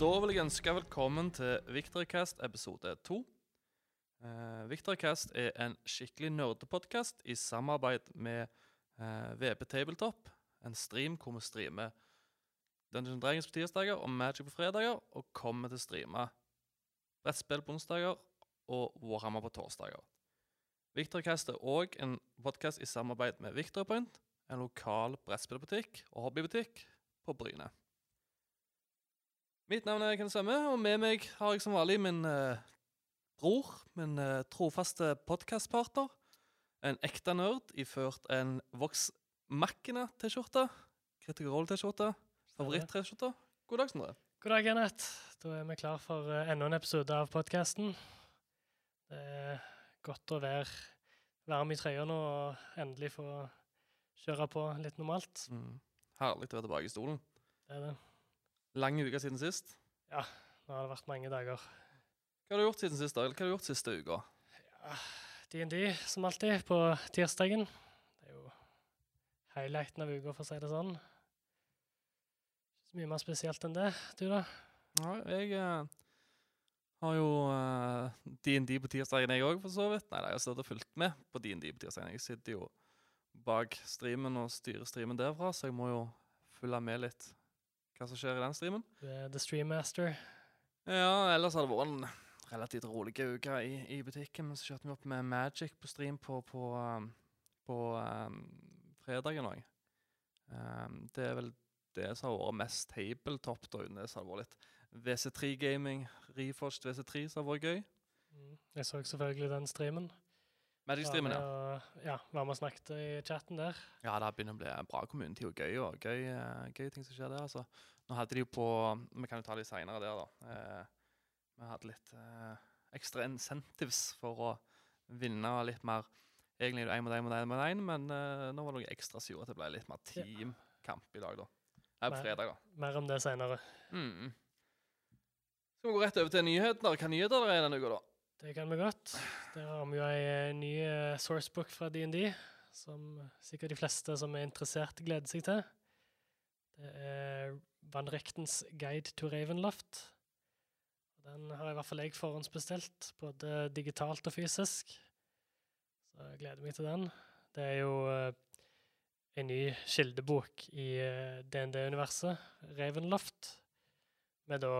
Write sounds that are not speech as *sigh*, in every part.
Da vil jeg ønske velkommen til Victorcast episode 2. Uh, Victorcast er en skikkelig nerdepodkast i samarbeid med uh, VP Tabletop. En stream hvor vi streamer Dungeon Dragons på tirsdager og Magic på fredager, og kommer til å streame brettspill på onsdager og Warhammer på torsdager. Victorcast er òg en podkast i samarbeid med Victorpoint, en lokal brettspillbutikk og hobbybutikk på Bryne. Mitt navn er Ken Svømme, og med meg har jeg som vanlig min eh, bror, min eh, trofaste podkastpartner, en ekte nerd iført en Vox Machina-T-skjorte, Critical Role-T-skjorte, favoritt-T-skjorte. God dag, Snorre. God dag, Kenneth. Da er vi klar for uh, enda en episode av podkasten. Det er godt å være varm i trøya nå og endelig få kjøre på litt normalt. Mm. Herlig å være tilbake i stolen. Det er det. Lang uke siden sist. Ja, nå har det vært mange dager. Hva har du gjort siden sist? Eller hva har du gjort siste uka? Ja, DND som alltid på tirsdagen. Det er jo highlighten av uka, for å si det sånn. Ikke så mye mer spesielt enn det. Du, da? Ja, jeg eh, har jo eh, DND på tirsdagen, jeg òg, for så vidt. Nei, nei, jeg har stått og fulgt med på DND på tirsdagen. Jeg sitter jo bak streamen og styrer streamen derfra, så jeg må jo følge med litt hva som skjer i den streamen. Er the stream master. Ja, ellers har det vært en relativt rolig uke i, i butikken. Men så kjørte vi opp med Magic på stream på, på, um, på um, fredagen òg. Um, det er vel det som har vært mest tabletop da, uten det som har vært litt WC3-gaming, Reforged WC3, som har vært gøy. Mm. Jeg så selvfølgelig den streamen. Magic-streamen, ja. Og, ja, Var med og snakket i chatten der. Ja, det begynner å bli en bra kommunetid og gøy, og gøy, eh, gøy ting som skjer der. altså. Nå hadde de jo på Vi kan jo ta det seinere der, da. Eh, vi hadde litt eh, ekstra incentives for å vinne litt mer Egentlig er det én mot én mot én mot én, men eh, nå var det noe ekstra som gjorde at det ble litt mer teamkamp i dag, da. Nei, på fredag, da. Mer om det seinere. Mm. Skal vi gå rett over til nyhetene? Hva nyheter det er denne uka, da? Det kan vi godt. Der har vi jo ei eh, ny eh, sourcebook fra DND, som sikkert de fleste som er interessert, gleder seg til. Det er Van Rechtens Guide to Ravenloft. Den har i hvert fall jeg forhåndsbestilt, både digitalt og fysisk. Så jeg gleder meg til den. Det er jo eh, en ny kildebok i eh, DND-universet, Ravenloft, med da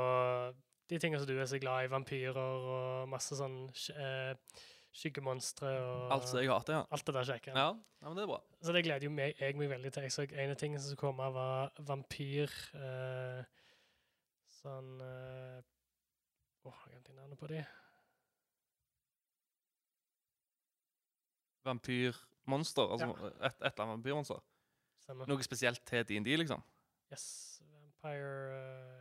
de tingene som du er så glad i, vampyrer og masse sånn eh, skyggemonstre og Alt jeg hater, ja. alt det der kjekke. Ja, ja men det er bra. Så det gleder jo meg, jeg meg veldig til. Jeg så en av tingene som skulle komme, var vampyr uh, Sånn eh, Åh, jeg glemte navnet på de. Vampyrmonster. Altså et, et eller annet vampyrmonster. Stemmer. Noe spesielt til DND, liksom. Yes. Vampire uh,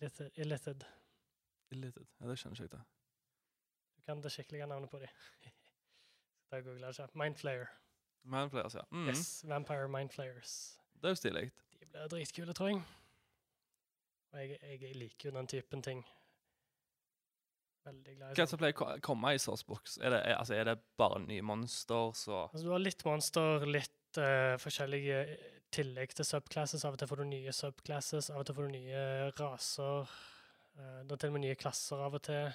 Illithid. Illithid. Ja, det kjenner jeg ikke til. Du kan det skikkelige navnet på dem. *laughs* Skal ta og google det. Mindflayer. Mindflayers, ja. Mm. Yes, Vampire Mindflayers. Det er jo stilig. De blir dritkule, tror jeg. Og jeg, jeg liker jo den typen ting. Veldig glad i Hva sånn. som pleier å komme i Sourcebox? Er det, er, altså, er det bare nye monster, så Altså, du har litt monster, litt uh, forskjellige tillegg til subclasses. Av og til får du nye subclasses, av og til får du nye raser. Uh, det er til og med nye klasser av og til.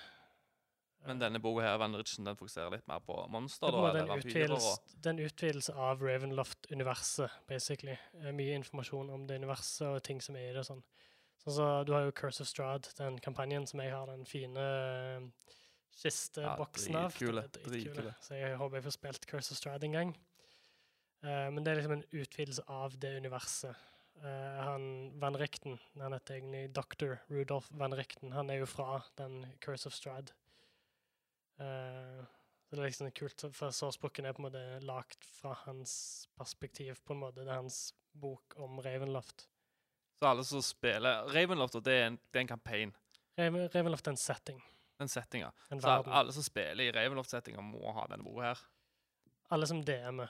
Men denne boka her, Vanrichen, den fokuserer litt mer på monster er da, eller vampyrer det er en utvidelse av Ravenloft-universet, basically. Eh, mye informasjon om det universet og ting som er i det. Sånn. Sånn så, du har jo Curse of Strahd, den kampanjen som jeg har den fine kisteboksen av. dritkule, Den er dritkule. Så jeg håper jeg får spilt Curse of Strahd en gang. Eh, men det er liksom en utvidelse av det universet. Eh, han Van Richten, han heter egentlig Dr. Rudolf Van Richten, han er jo fra den Curse of Strad. Eh, så det er liksom kult, for sourcebooken er på en måte lagt fra hans perspektiv, på en måte. Det er hans bok om Ravenloft. Så alle som spiller Ravenloft, det er en, det er en campaign. Raven, Ravenloft er en setting, En setting, ja. en Så alle som spiller i Ravenloft-settinga, må ha denne boka her. Alle som DM-er,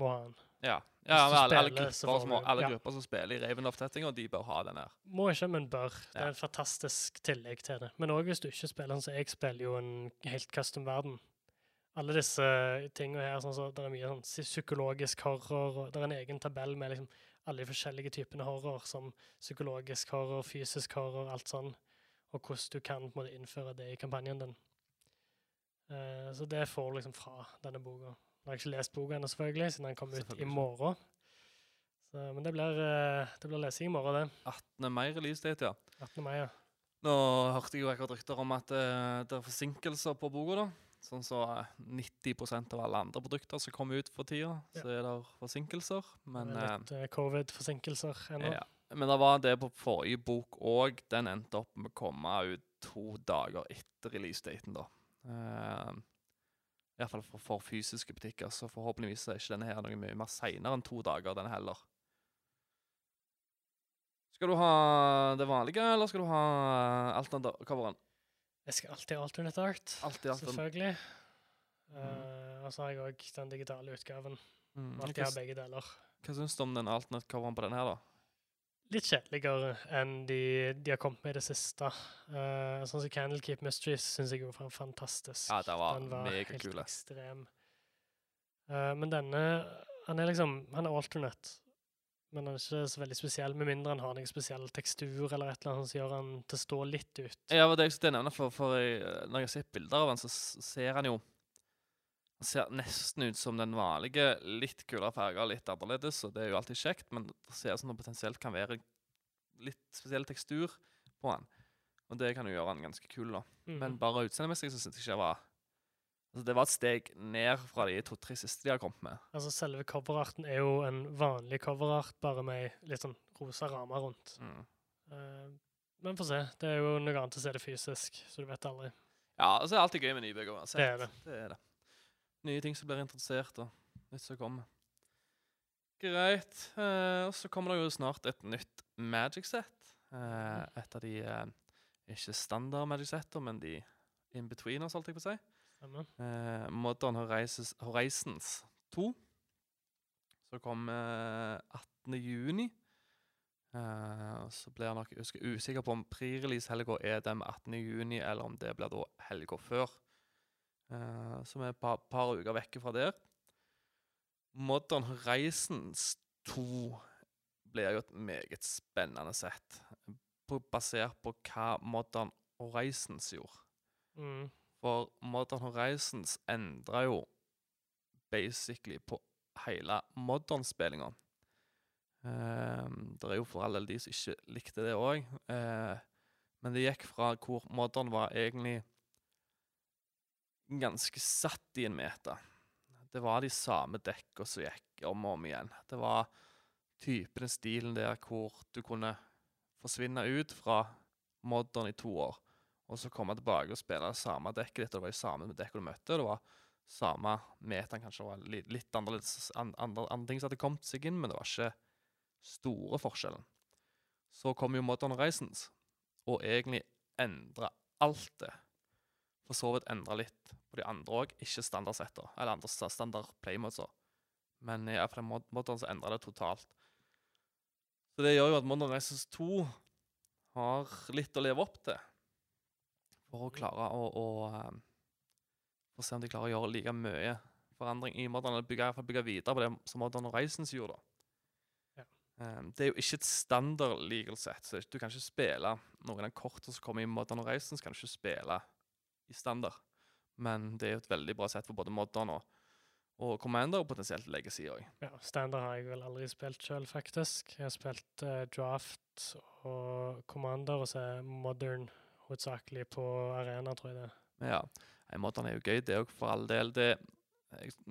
må ha den. Ja, ja men alle, alle, grupper, som, alle ja. grupper som spiller i Ravenloft-settinga, de bør ha den her. Må ikke, men bør. Det er en fantastisk tillegg til det. Men òg hvis du ikke spiller den, så jeg spiller jo en helt custom verden. Alle disse tingene her, sånn så det er mye sånn psykologisk horror, og det er en egen tabell med liksom alle de forskjellige typene horror, som psykologisk horror, fysisk horror, alt sånn, og hvordan du kan på en måte innføre det i kampanjen din. Uh, så det får du liksom fra denne boka. Jeg har ikke lest boka ennå, selvfølgelig, siden den kommer ut i morgen. Så, men det blir, eh, det blir lesing i morgen, det. 18. mai release date, ja. 18. mai, ja. Nå hørte jeg jo akkurat rykter om at eh, det er forsinkelser på boka, da. Sånn så eh, 90% av alle andre produkter som kommer ut for tida, Ja. så er det forsinkelser. Men, Det er litt eh, covid-forsinkelser eh, ennå. ja. Men det var det på forrige bok òg. Den endte opp med å komme ut to dager etter releasedaten, da. Uh, Iallfall for, for fysiske butikker, så forhåpentligvis er ikke denne her noe mye mer seinere enn to dager, denne heller. Skal du ha det vanlige, eller skal du ha alternativ-coveren? Jeg skal alltid ha alternate art, Alltid alternativ. selvfølgelig. Uh, og så har jeg òg den digitale utgaven. Mm. Alltid ha begge deler. hva syns du om den alternate-coveren på den her, da? Litt kjedeligere enn de, de har kommet med i det siste. Uh, sånn som Candlekeep Mysteries syns jeg var fantastisk. Ja, den var Den var helt kule. ekstrem. Uh, men denne Han er liksom Han er alternate, men han er ikke så veldig spesiell, med mindre han har noen spesiell tekstur eller et eller annet som gjør han til å stå litt ut. Ja, det var det jeg skulle nevne, for, for jeg, når jeg har sett bilder av han, så ser han jo Han ser nesten ut som den vanlige. Litt kulere farger, litt annerledes, og det er jo alltid kjekt, men det ser ut som det potensielt kan være litt spesiell tekstur på han. Og det kan jo gjøre han ganske kul, da. Mhm. Men bare utseendemessig så syns jeg ikke det var Altså, det var et steg ned fra de to-tre siste de har kommet med. Altså Selve coverarten er jo en vanlig coverart, bare med litt sånn rosa ramme rundt. Mm. Uh, men få se. Det er jo noe annet å se det fysisk, så du vet aldri. Ja, og så er det alltid gøy med nybygg uansett. Det er det. Det er det. Nye ting som blir interessert, og nytt som kommer. Greit. Eh, og så kommer det jo snart et nytt Magic-sett. Eh, et av de eh, ikke standard Magic-setter, men de in-betweeners, holdt jeg på å si. Eh, Modern Horizons, Horizons 2. Så kommer eh, 18. juni. Uh, så blir jeg nok usikker på om pre-release-helga er den 18. juni, eller om det blir da helga før. Eh, så er et par, par uker vekke fra der. Modern Horizons 2 blir jo et meget spennende sett. Basert på hva Modern Horizons gjorde. Mm. For Modern Horizons endra jo basically på hele modern-spillinga. det er jo for all del de som ikke likte det òg. men det gikk fra hvor modern var egentlig ganske satt i en meta. Det var de samme dekka som gikk om og om igjen. Det var typen stilen der hvor du kunne forsvinne ut fra modderen i to år og så komme tilbake og spille samme dekket ditt. og Det var jo samme dekket du møtte. Det var samme meteren kanskje det var litt annerledes andre, andre ting som hadde kommet seg inn, men det var ikke store forskjellen. Så kom jo Modern Horizons og egentlig endra alt det. For så vidt endra litt på de andre òg, ikke standardsetter, eller andre sta- standard playmodes. Men i mod Modern så endra det totalt. Så det gjør jo at Modern Races 2 har litt å leve opp til for å klare å, å um, For å se om de klarer å gjøre like mye forandring i Modern, eller bygge, bygge videre på det som Modern Races gjorde. Ja. Um, det er jo ikke et standard legal set, så du kan ikke spille noen av kortene som kommer i Modern Races, kan du ikke spille i standard. Men det er jo et veldig bra sett for både Modern og, og Commander, og potensielt Legacy òg. Ja, Standard har jeg vel aldri spilt sjøl, faktisk. Jeg har spilt eh, Draft og Commander, og så er Modern hovedsakelig på arena, tror jeg det. Ja. Modern er jo gøy, det òg, for all del. Det,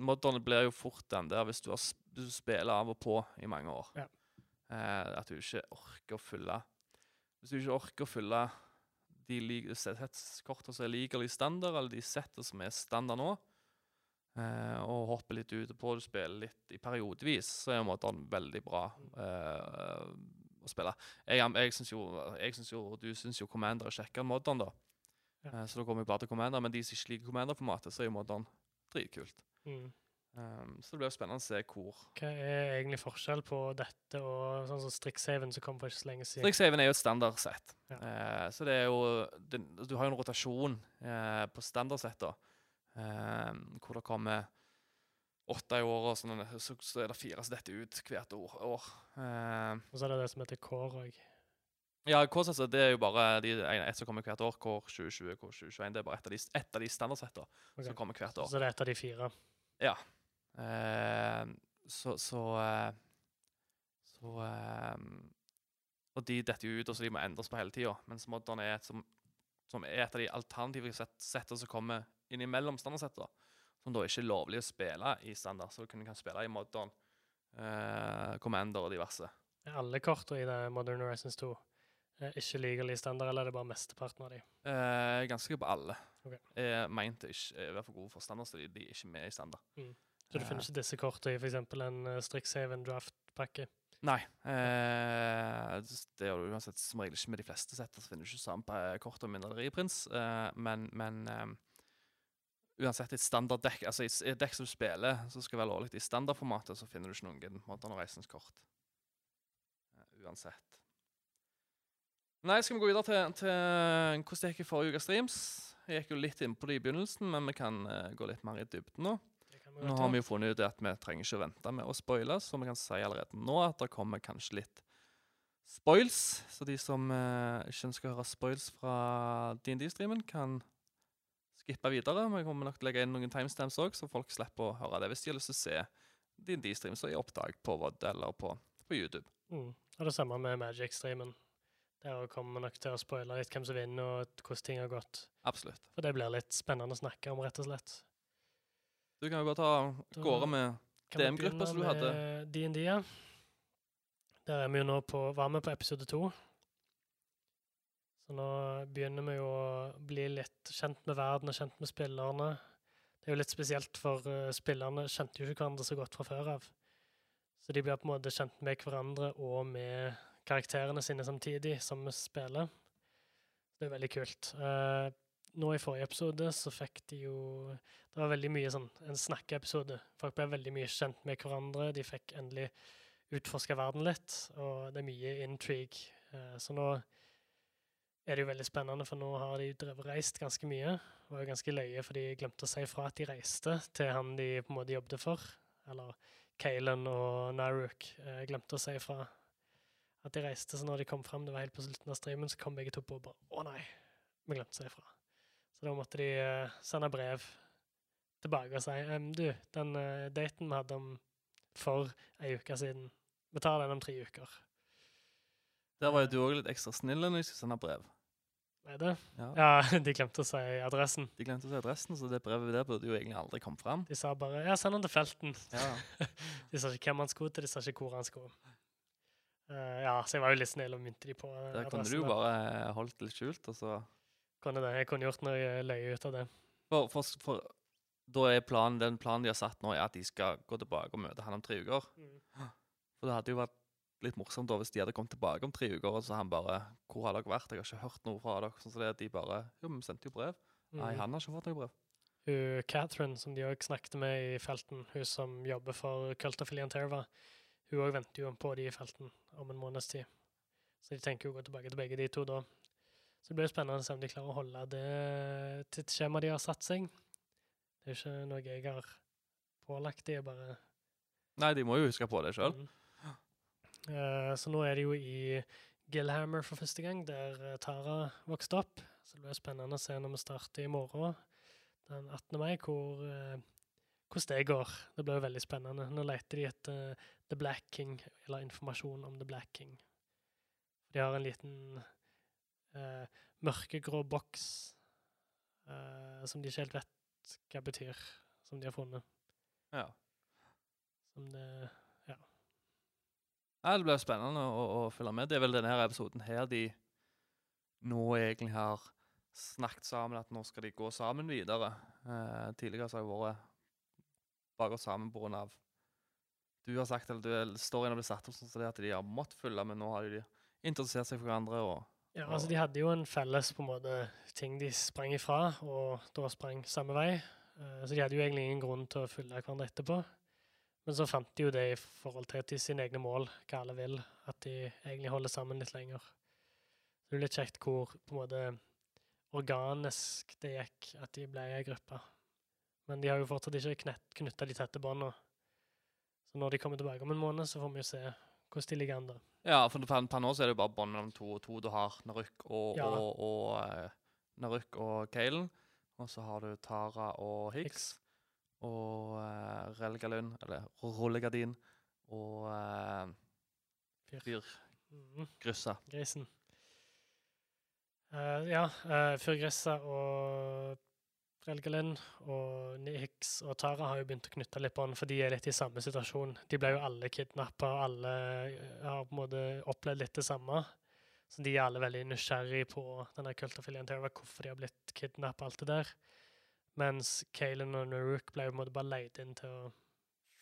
Modern blir jo fort den der hvis du, har, du spiller av og på i mange år. Ja. Eh, at du ikke orker å fylle Hvis du ikke orker å fylle de setter kortene som er legally standard, eller de settene som er standard nå, eh, og hopper litt ut på, det, spiller litt i periodevis, så er Modern veldig bra eh, å spille. Jeg, jeg syns jo, jo Du syns jo Commander er kjekkere enn Modern, da. Ja. Eh, Så da kommer vi bare til Commander, men de som ikke liker Commander-formatet, så er jo Modern dritkult. Mm. Um, så det blir spennende å se hvor Hva er egentlig forskjell på dette og sånn som Strixhaven, som kom for ikke så lenge siden? Strixhaven er jo et standardsett. Ja. Uh, så det er jo det, Du har jo en rotasjon uh, på standardsettet, uh, hvor det kommer åtte i året, og sånn, så, så er det fire som detter ut hvert år. år. Eh, Og så er det det som heter core òg. ja, K-satser det er jo bare de, ett som kommer hvert år. Core 2020, Core 2021. Det er bare ett av de, et av de standardsettene som kommer hvert år. Så det er et av de fire. Eh, så så, eh, så eh, Og de detter jo ut, og så de må endres på hele tida. Mens Modern er et som, som er et av de alternative setter settene som kommer innimellom standardsetter. Som da ikke er lovlig å spille i standard, så du kan kan spille i Modern, eh, Commander og diverse. Er alle kortene i det Modern Horizons 2 er ikke legal i standard, eller er det bare mesteparten av de? Eh, ganske på alle. Okay. Er meint å ikke er for gode for standard, så de, de er ikke med i standard. Så du finner ikke disse kortene i f.eks. en uh, Strixhaven draft-pakke? Nei. Eh, det gjør du uansett som regel ikke med de fleste setter. Så finner du ikke samme på kort og mindre reprins. Eh, men men eh, uansett, et standarddekk Altså i i dekk som du spiller, som skal være lovlig i standardformatet, så finner du ikke noen Modern Horizons-kort. Eh, uansett. Nei, skal vi gå videre til, til hvordan det gikk i forrige ukes streams? Jeg gikk jo litt inn på det i begynnelsen, men vi kan uh, gå litt mer i dybden nå. Nå har vi jo funnet ut at vi trenger ikke å vente med å spoile, så vi kan si allerede nå at det kommer kanskje litt spoils. Så de som eh, ikke ønsker å høre spoils fra DND-streamen, kan skippe videre. Vi kommer nok til å legge inn noen timestamps òg, så folk slipper å høre det hvis de har lyst til å se DND-stream så i opptak på VOD eller på, på YouTube. Mm. Og det samme med Magic-streamen. Der kommer vi nok til å spoile litt hvem som vinner, og hvordan ting har gått. Absolutt. For det blir litt spennende å snakke om, rett og slett. Du kan jo bare ta gårde med DM-gruppa som du hadde? med D&D, ja. Der er vi jo nå på, var vi på episode to. Så nå begynner vi jo å bli litt kjent med verden og kjent med spillerne. Det er jo litt spesielt, for uh, spillerne kjente jo ikke hverandre så godt fra før av. Så de blir på en måte kjent med hverandre og med karakterene sine samtidig som vi spiller. Det er veldig kult. Eh, nå i forrige episode så fikk de jo Det var veldig mye sånn en snakkeepisode. Folk ble veldig mye kjent med hverandre. De fikk endelig utforska verden litt, og det er mye intrigue. Eh, så nå er det jo veldig spennende, for nå har de drevet reist ganske mye. Var jo ganske løye, for de glemte å si fra at de reiste til han de på en måte jobbet for. Eller Kalen og Naruk eh, glemte å si fra at de reiste, så når de kom fram, det var helt på slutten av streamen, så kom begge to på og bare Å nei, vi glemte å si fra. Så da måtte de uh, sende brev tilbake og si um, Du, den uh, daten vi hadde om for ei uke siden, vi tar den om tre uker. Der var jo du òg litt ekstra snill når de skulle sende brev. Er det? Ja. Ja, *laughs* de glemte å si adressen. De glemte å si adressen, så det brevet der burde jo egentlig aldri kommet fram. De sa bare 'ja, send den til felten'. Ja. *laughs* De sa ikke hvem han skulle til, de sa ikke hvor han skulle. Uh, ja, så jeg var jo litt snill og mynte de på adressen. Der kunne du jo bare holdt det litt skjult, og så Kunne det. Jeg kunne gjort noe løye ut av det. For, for, for da er planen, den planen de har satt nå, er at de skal gå tilbake og møte han om tre uker. For det hadde jo vært litt morsomt da hvis de hadde kommet tilbake om tre uker, og så han bare 'Hvor har dere vært? Jeg har ikke hørt noe fra dere.' Sånn som det de bare 'Jo, vi sendte jo brev.' Nei, Mm. han har ikke fått noe brev. Hun Catherine, som de òg snakket med i felten, hun som jobber for Cult of Terva, hun òg venter jo på de i felten om en måneds tid. Så de tenker jo å gå tilbake til begge de to da. Så det blir spennende å se om de klarer å holde det tidsskjemaet de har satt seg. Det er jo ikke noe jeg har pålagt de, bare Nei, de må jo huske på det sjøl. Mm. Uh, så nå er det jo i Gillhammer for første gang, der eh, Tara vokste opp. Så det blir spennende å se når vi starter i morgen, den 18. mai, hvor, uh, hvordan det går. Det blir jo veldig spennende. Nå leter de etter The Black King, eller informasjon om The Black King. De har en liten eh, mørkegrå boks uh, som de ikke helt vet hva betyr, som de har funnet. Ja. Som det Nei, det blir spennende å, å følge med. Det er vel denne her episoden her de nå egentlig har snakket sammen at nå skal de gå sammen videre. Uh, tidligere så har jeg vært bare gått sammen av Du har sagt, eller du, står storyen har blitt satt opp sånn at de har måttet følge, men nå har de interessert seg for hverandre. og Ja, altså De hadde jo en felles på en måte ting de sprang ifra, og da sprang samme vei. Eh, så de hadde jo egentlig ingen grunn til å følge hverandre etterpå. Men så fant de jo det i forhold til, til sine egne mål, hva alle vil, at de egentlig holder sammen litt lenger. Så det er litt kjekt hvor på en måte organisk det gikk at de ble ei gruppe. Men de har jo fortsatt ikke knytta de tette båndene. Så når de kommer tilbake om en måned, så får vi jo se hvordan de ligger an da. Ja, for per, nå så er det bare bånd mellom to og to. Du har Naruk og, Ja. og, og uh, Naruk og Kalen. Og så har du Tara og Hicks. Hicks. Og uh, Relgalund, eller Rullegardin, og uh, Fyr. Fyr Mhm. Gryssa. Grisen. Uh, ja, uh, Fyrgrissa og Relgalin og Nix og Tara har jo begynt å knytte litt bånd, for de er litt i samme situasjon. De ble jo alle kidnappa, og alle eh, har på en måte opplevd litt det samme. Så de er alle veldig nysgjerrige på denne kultafilien til hvorfor de har blitt kidnappa, alt det der. Mens Kaylin og Naruk ble jo på en måte bare leid inn til å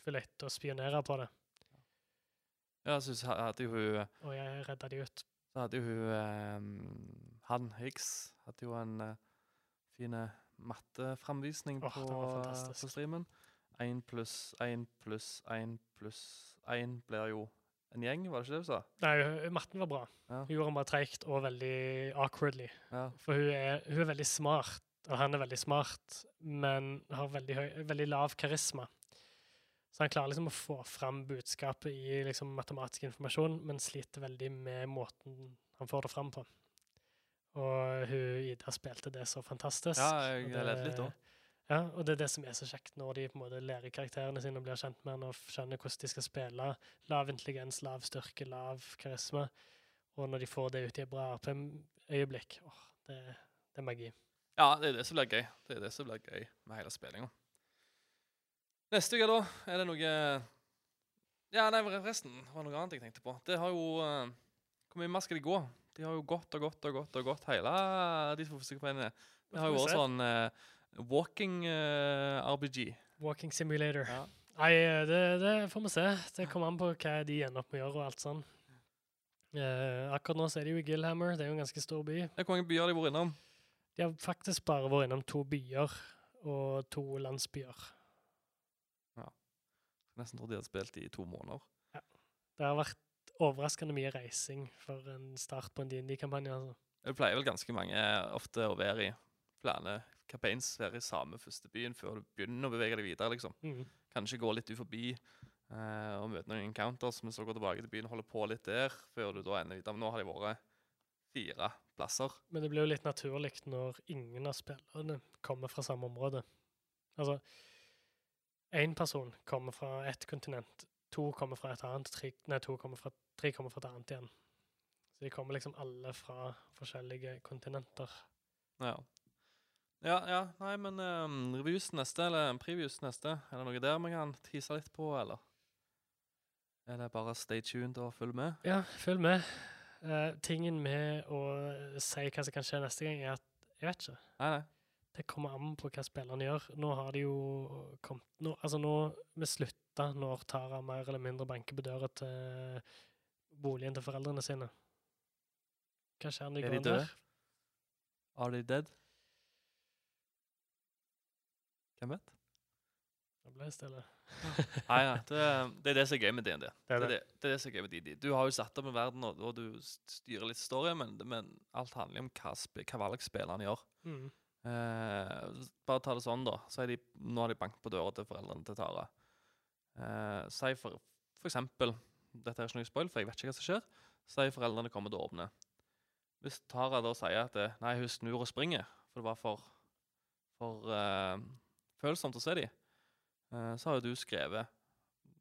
følge etter og spionere på det. Ja, så s- hadde jo hun Og jeg redda de ut. Så hadde jo hun um, Han Higgs hadde jo en uh, fin matteframvisning på, på streamen. Én pluss én pluss én pluss én blir jo en gjeng, var det ikke det du sa? Nei, matten var bra. Ja. Hun gjorde den bare treigt og veldig awkwardly. Ja. For hun er, hun er veldig smart, og han er veldig smart, men har veldig, høy, veldig lav karisma. Så han klarer liksom å få fram budskapet i liksom matematisk informasjon, men sliter veldig med måten han får det fram på. Og hun Ida spilte det så fantastisk. Ja, jeg og ledde litt også. òg. Ja, og det er det som er så kjekt når de på en måte lærer karakterene sine og blir kjent med henne og skjønner hvordan de skal spille. Lav intelligens, lav styrke, lav karisma. Og når de får det ut i et bra RP-øyeblikk, åh, det, det er magi. Ja, det er det som blir gøy. Det er det som blir gøy med hele spillinga. Neste uke, da, er det noe Ja, nei, forresten, det var noe annet jeg tenkte på. Det har jo eh, Hvor mye mer skal de gå? De har jo gått og gått og gått og gått hele de to første kampanje. Det har jo vært sånn uh, walking uh, RBG. Walking simulator. Ja. Nei, det, det får vi se. Det kommer an på hva de ender opp med å gjøre og alt sånn. Uh, akkurat nå så er de jo i Gillhammer. Det er jo en ganske stor by. Hvor mange byer har de vært innom? De har faktisk bare vært innom to byer og to landsbyer. Ja. Nesten trodde de hadde spilt i to måneder. Ja. Det har vært overraskende mye reising for en start på en DND-kampanje. Altså. Det pleier vel ganske mange ofte å være i flere campaigns, være i samme første byen før du begynner å bevege deg videre, liksom. Mm. Kanskje gå litt ut forbi eh, og møte noen encounters, men så gå tilbake til byen og holde på litt der, før du da ender videre. Men nå har de vært fire plasser. Men det blir jo litt naturlig når ingen av spillerne kommer fra samme område. Altså, én person kommer fra ett kontinent, to kommer fra et annet, tre, nei, to kommer fra, tre kommer fra et annet igjen. Så de kommer liksom alle fra forskjellige kontinenter. Ja. Ja, ja, nei, men um, reviews neste, eller previews neste, er det noe der vi kan tise litt på, eller? Er det bare stay tuned og følg med? Ja, følg med. Uh, tingen med å si hva som kan skje neste gang, er at jeg vet ikke. Nei, nei. Det kommer an på hva spillerne gjør. Nå har de jo kommet nå, Altså, nå vi slutta når Tara mer eller mindre banker på døra til boligen til foreldrene sine. Hva skjer når de går de døde? der? Are they dead? Hvem vet? Da ble jeg stille. *laughs* Nei, ja, det, det er det som er gøy med DND. Det Det er det. det, er det som er gøy med DD. Du har jo satt opp en verden, og, og du styrer litt story, men, men alt handler om hva, hva valg spillerne gjør. Mm. Eh, bare ta det sånn, da. Så er de, nå har de banket på døra til foreldrene til Tara. Eh, si for, for eksempel Dette er ikke noe spoil, for jeg vet ikke hva som skjer. sier foreldrene kommer til å åpne. Hvis Tara da sier at eh, nei, hun snur og springer, for det var for, for uh, følsomt å se dem, uh, så har jo du skrevet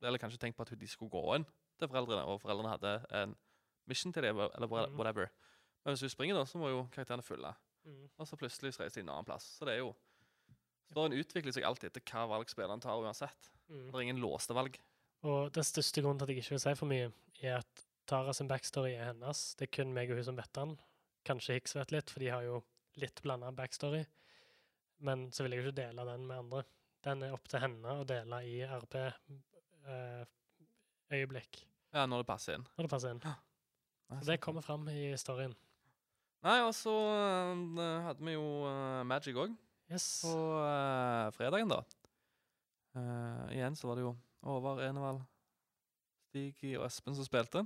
Eller kanskje tenkt på at de skulle gå inn til foreldrene, og foreldrene hadde en mission til dem, eller Mhm. whatever. Men hvis hun springer, da, så må jo karakterene følge. Mm. Og så plutselig så reiser de en annen plass. Så det er jo Storyen utvikler seg alltid etter hva valg spilleren tar, uansett. Mm. Det er ingen låste valg. Og den største grunnen til at jeg ikke vil si for mye, er at Tara sin backstory er hennes. Det er kun meg og hun som vet den. Kanskje Hicks vet litt, for de har jo litt blanda backstory. Men så vil jeg jo ikke dele den med andre. Den er opp til henne å dele i RP-øyeblikk, Ja, når det passer inn. når det passer inn. Nei, Så det kommer fram i storyen. Nei, og så øh, hadde vi jo øh, Magic òg Yes. på uh, fredagen, da. Eh, igjen så var det jo Håvard Enevald, Stigi og Espen som spilte.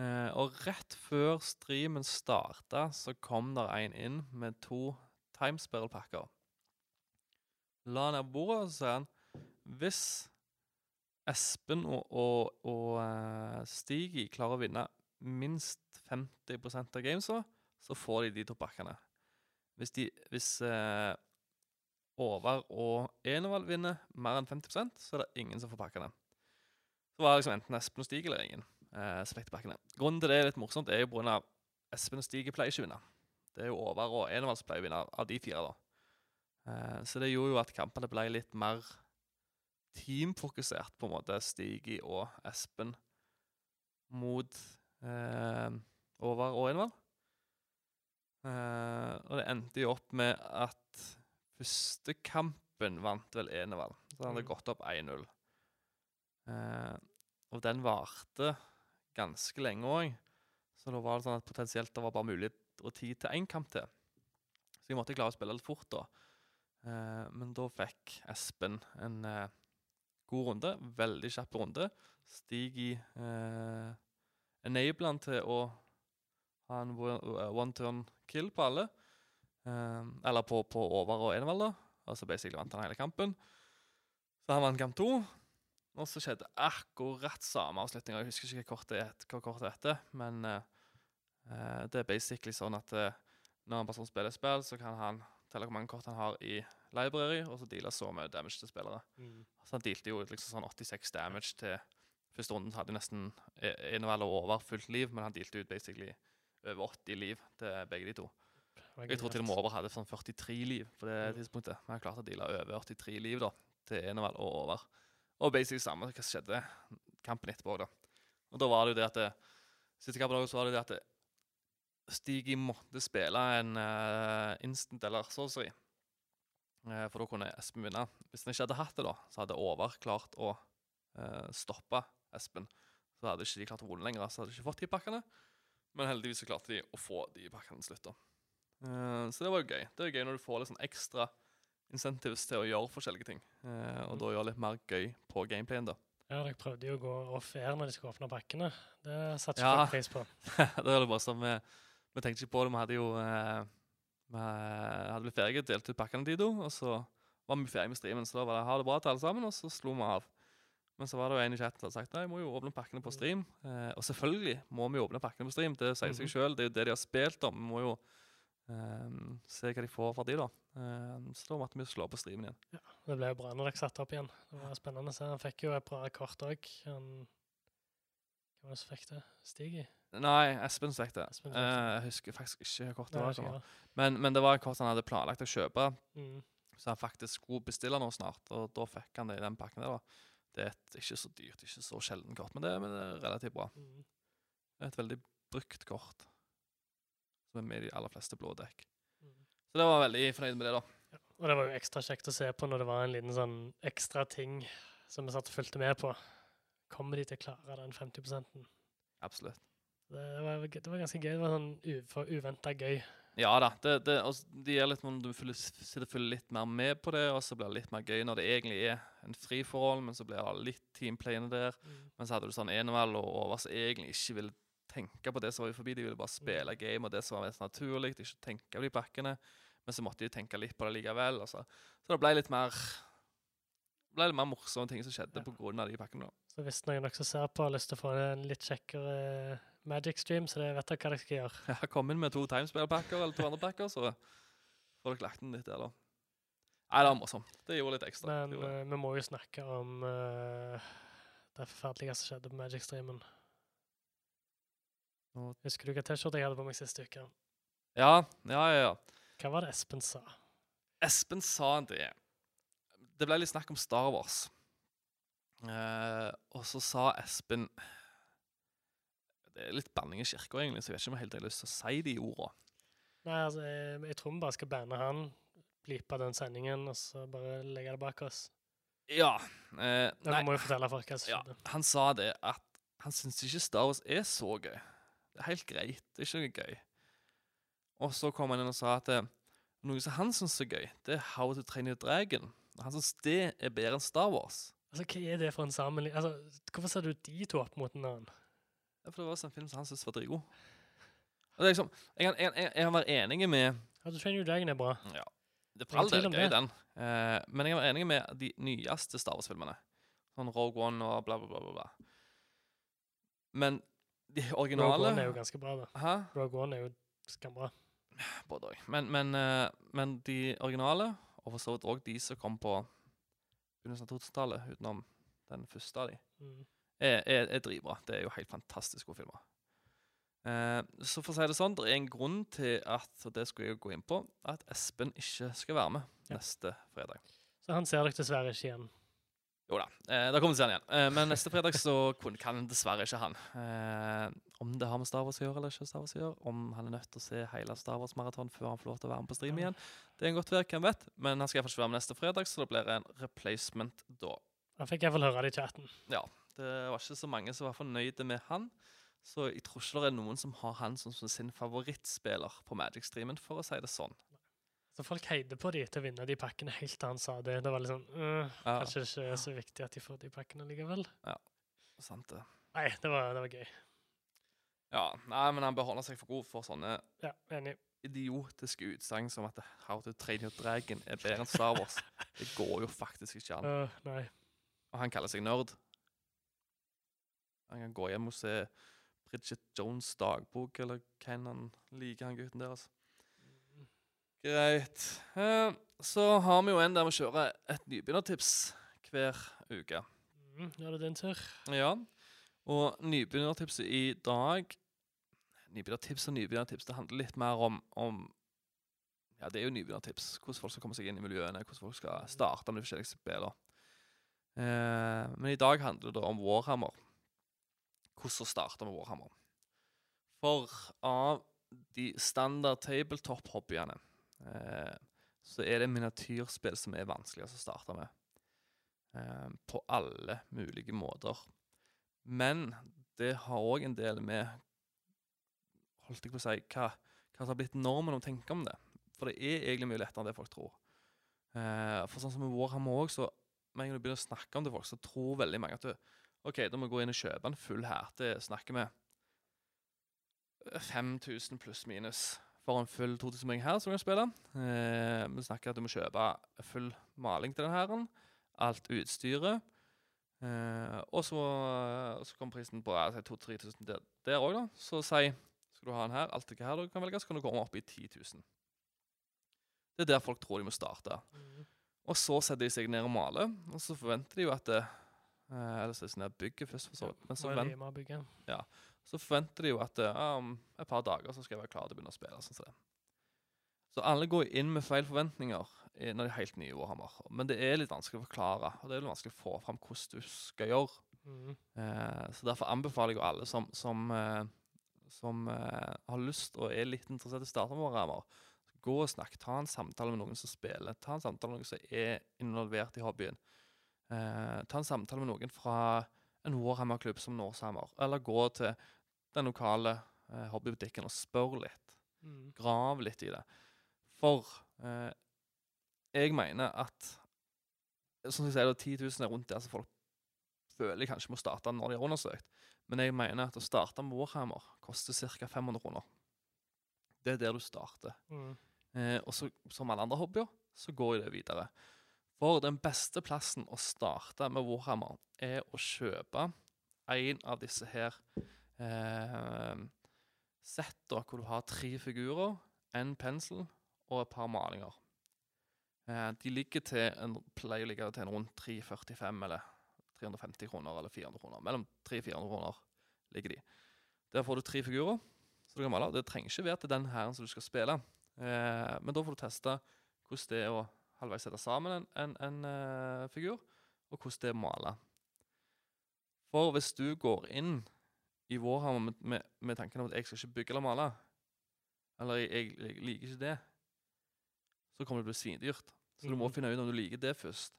Eh, og rett før streamen starta, så kom der en inn med to timespell-pakker. la han ned bordet, og så sier han Hvis Espen og, og, og eh, Stig klarer å vinne minst 50% av gamesa, så får de de to pakkene. Hvis, de, hvis eh, Håvard og Enevald vinner mer enn 50% så er det ingen som får pakkene. Så var det liksom enten Espen og Stig eller ingen eh, som fikk pakkene. Grunnen til det er litt morsomt, er jo av Espen og Stig pleier ikke å vinne. Det er jo over og Enevald som pleier å vinne av de fire, da. Eh, så det gjorde jo at kampene ble litt mer teamfokusert, på en måte, Stigi og Espen mot eh, over og Enevald. Eh, og det endte jo opp med at første kampen vant vel Enevald. Så han hadde Mm. gått opp 1-0. Eh, og den varte ganske lenge òg. Så da var det sånn at potensielt det var bare mulig og tid til én kamp til. Så jeg måtte klare å spille litt fort, da. Eh, men da fikk Espen en eh, god runde. Veldig kjapp runde. Stig i eh, enable han til å ha en one turn kill på alle. Eh, eller på, på over og enevald, da. Altså basically vant han hele kampen. Så han vant kamp to. Og så skjedde akkurat samme avslutning. Jeg husker ikke hva kortet het- hva kortet heter, men eh, eh, det er basically sånn at eh, når en person spiller spill, så kan han telle hvor mange kort han har i library, og så deale så mye damage til spillere. Mm. Så han dealte jo liksom sånn 86 damage til Første runden hadde nesten e- Enevald og over fullt liv, men han dealte ut basically over 80 liv til begge de to. Jeg tror til og med Over hadde sånn 43 liv på det Mm. tidspunktet. Men har klart å deale over 83 liv da, til Enevald og Over. Og basically samme hva som skjedde kampen etterpå. da. Og da var det jo det at det, Siste kampen også, så var det det at det, Stigi måtte spille en uh, instant eller sorcery. Uh, for da kunne Espen vinne. Hvis han ikke hadde hatt det, da, så hadde Over klart å uh, stoppe Espen. Så hadde ikke de klart å vinne lenger, så hadde de ikke fått de pakkene. Men heldigvis så klarte de å få de pakkene til slutt. da. Eh, så det var jo gøy. Det er jo gøy når du får litt sånn ekstra incentives til å gjøre forskjellige ting. Uh, og Mm. da gjøre litt mer gøy på gameplayen, da. Ja, dere prøvde jo å gå off-air når de skulle åpne pakkene. Det satte ikke Ja. folk pris på. *laughs* det var det bare som vi, vi tenkte ikke på det. Vi hadde jo uh, Vi hadde blitt ferdige, delte ut pakkene de to, og så var vi ferdige med streamen. Så da var det ha det bra til alle sammen, og så slo vi av. Men så var det jo en i chatten som hadde sagt nei, må jo åpne pakkene på stream. Eh, og selvfølgelig må vi åpne pakkene på stream, det sier seg Mhm. sjøl. Det er jo det de har spilt om. Vi må jo eh, se hva de får for de, da. Eh, så da måtte vi slå på streamen igjen. Det ble jo bra når dere satte opp igjen. Det var spennende å se. Han fikk jo et bra kort òg. Hvem var det som fikk det? Stig i? Nei, Espen fikk det. Espen fikk det. Eh, jeg husker faktisk ikke hva kortet det var. Men, men det var et kort han hadde planlagt å kjøpe, Mm. så han faktisk skulle bestille noe snart. Og da fikk han det i den pakken der. da. Det er et ikke så dyrt, ikke så sjelden kort, men det, men det er relativt bra. Mm. Et veldig brukt kort, som er med i de aller fleste blå dekk. Mm. Så det var veldig fornøyd med det, da. Ja. Og det var jo ekstra kjekt å se på når det var en liten sånn ekstra ting som vi satt og fulgte med på. Kommer de til å klare den 50% Absolutt. det var, det var ganske gøy. Det var sånn uventa gøy. Ja da. Det, det, det gir litt når du følger, sitter og følger litt mer med på det, og så blir det litt mer gøy når det egentlig er en friforhold, men så blir det litt teamplayende der. Men så hadde du sånn enevel og Over som egentlig ikke ville tenke på det som var forbi. De ville bare spille game og det som var mest naturlig. Ikke tenke på de pakkene. Men så måtte de tenke litt på det likevel. Altså. Så det ble litt mer ble litt mer morsomme ting som skjedde Ja. av de pakkene. da. Så hvis noen dere ser på har lyst til å få en litt kjekkere Magic stream, så det vet dere hva dere skal gjøre. Har kommet inn med to timespillpakker eller to andre pakker, så får dere lagt den litt der, da. Nei, det var morsomt. Det gjorde litt ekstra. Men Det det. eh, vi må jo snakke om uh, det forferdelige som skjedde på Magic-streamen. Nå- Husker du hva T-skjorte jeg hadde på meg sist uke? Ja, ja, ja. ja. Hva var det Espen sa? Espen sa det. Det ble litt snakk om Star Wars. Eh, og så sa Espen Det er litt banning i kirka, egentlig, så jeg vet ikke om jeg helt har lyst til å si de orda. Nei, altså, jeg, jeg tror vi bare skal banne han, blipe den sendingen, og så bare legge det bak oss. Ja. Eh, nei, må jo fortelle folk hva som Ja. han sa det at han syns ikke Star Wars er så gøy. Det er helt greit. Det er ikke noe gøy. Og så kom han inn og sa at eh, noe som han syns er gøy, det er How to Train Your Dragon. Han syns det er bedre enn Star Wars. Altså, Hva er det for en sammenligning? Altså, Hvorfor ser du de to opp mot en annen? Ja, for det var også en film som han syntes var dritgod. Liksom, jeg, kan- jeg, jeg, jeg kan være enig med How to Train Your Dragon er bra. Ja. Det er all del gøy, den. Eh, men jeg var enig med de nyeste Star Wars-filmene. Sånn Rogue One og bla, bla. bla, bla. Men de Rogue One er jo ganske bra, da. Hæ? Rogue One er jo skambra. Både òg. Men, men, eh, men de originale, og for så vidt òg de som kom på begynnelsen av 2000-tallet, utenom den første av de, Mm. er, er, er dritbra. Det er jo helt fantastisk gode filmer. Eh, så for å si det sånn, det er en grunn til at og det skulle jeg jo gå inn på, at Espen ikke skal være med Ja. neste fredag. Så han ser dere dessverre ikke igjen. Jo da, eh, da kommer vi til han igjen. Eh, men neste fredag så kan dessverre ikke han. Eh, om det har med Star Wars å gjøre eller ikke, Star Wars å gjøre, om han er nødt til å se hele Star Wars-maraton før han får lov til å være med på stream igjen, det er en godt være, hvem vet. Men han skal iallfall ikke være med neste fredag, så det blir en replacement da. Da fikk jeg vel høre det i chatten. Det var ikke så mange som var fornøyde med han. Så jeg tror ikke det er noen som har han som, som sin favorittspiller på Magic-streamen, for å si det sånn. Så folk heide på de til å vinne de pakkene helt til han sa det. Det var litt sånn øh, Ja. Kanskje det ikke er så viktig at de får de pakkene likevel. Sant det. Nei, det var, det var gøy. Ja, nei, men han bør holde seg for god for sånne Ja, enig. idiotiske utsagn som at How to Train Your Dragon er bedre enn Star Wars. *laughs* Det går jo faktisk ikke an. Uh, nei. Og han kaller seg nerd. Han kan gå hjem og se Bridget Jones' dagbok, eller hvem han liker, han gutten deres. altså. Greit. Eh, så har vi jo en der vi kjører et nybegynnertips hver uke. Mm, det er den tur. Ja. Og nybegynnertipset i dag Nybegynnertips og nybegynnertips, det handler litt mer om, om Ja, det er jo nybegynnertips. Hvordan folk skal komme seg inn i miljøene, hvordan folk skal starte med de forskjellige spillene. Eh, men i dag handler det om Warhammer. Hvordan starte med Warhammer. For av de standard tabletop-hobbyene så er det miniatyrspill som er vanskeligst å starte med. Eh, på alle mulige måter. Men det har òg en del med Holdt jeg på å si hva, hva som har blitt normen å tenke om det. For det er egentlig mye lettere enn det folk tror. Eh, for sånn som med Warhammer òg, så med en gang du begynner å snakke om det folk, så tror veldig mange at du OK, da må vi gå inn og kjøpe en full hærte. Snakker vi 5000 pluss minus for en full 2000 her som du kan spille. Eh, vi snakker at du må kjøpe full maling til den her. Alt utstyret. Eh, og så, så kommer prisen på altså, 2000-3000 der, òg, da. Så si skal du ha den her, alt det her du kan velge, så kan du komme opp i 10 000. Det er der folk tror de må starte. Mm. Og så setter de seg ned og maler, og så forventer de jo at det, eh, Eller så er det sånn bygget først, for så vidt. Men så, og bygge. Så forventer de jo at om um, et par dager så skal jeg være klar til å begynne å spille. sånn som det. Så alle går inn med feil forventninger eh, når de er helt nye i Warhammer. Men det er litt vanskelig å forklare, og det er litt vanskelig å få fram hvordan du skal gjøre. Mm. Eh, så derfor anbefaler jeg jo alle som, som, eh, som eh, har lyst og er litt interessert i å starte med Warhammer, gå og snakk. Ta en samtale med noen som spiller. Ta en samtale med noen som er involvert i hobbyen. Eh, ta en samtale med noen fra en Warhammer-klubb som Norsehammer. Eller gå til den lokale eh, hobbybutikken og spør litt. Mm. Grav litt i det. For eh, jeg mener at Som jeg sier, det er 10 000 er rundt der som folk føler kanskje må starte når de har undersøkt. Men jeg mener at å starte med Warhammer koster ca. 500 kroner. Det er der du starter. Mm. Eh, og så, som alle andre hobbyer, så går jeg det videre. For den beste plassen å starte med Warhammer er å kjøpe en av disse her eh, settene hvor du har tre figurer, en pensel og et par malinger. Eh, de ligger til en, pleier å ligge til en rundt 345 eller 350 kroner eller 400 kroner. Mellom 300 400 kroner ligger de. Der får du tre figurer. Så du kan male. Det trenger ikke være til den hæren som du skal spille. Eh, men da får du teste hvordan det er å halvveis sette sammen en, en, en uh, figur, og hvordan det er male. For hvis du går inn i Warhammer med, med, med tanken om at jeg skal ikke bygge eller male, eller jeg, jeg, jeg liker ikke det, så kommer det til å bli svindyrt. Så du må Mhm. finne ut om du liker det først.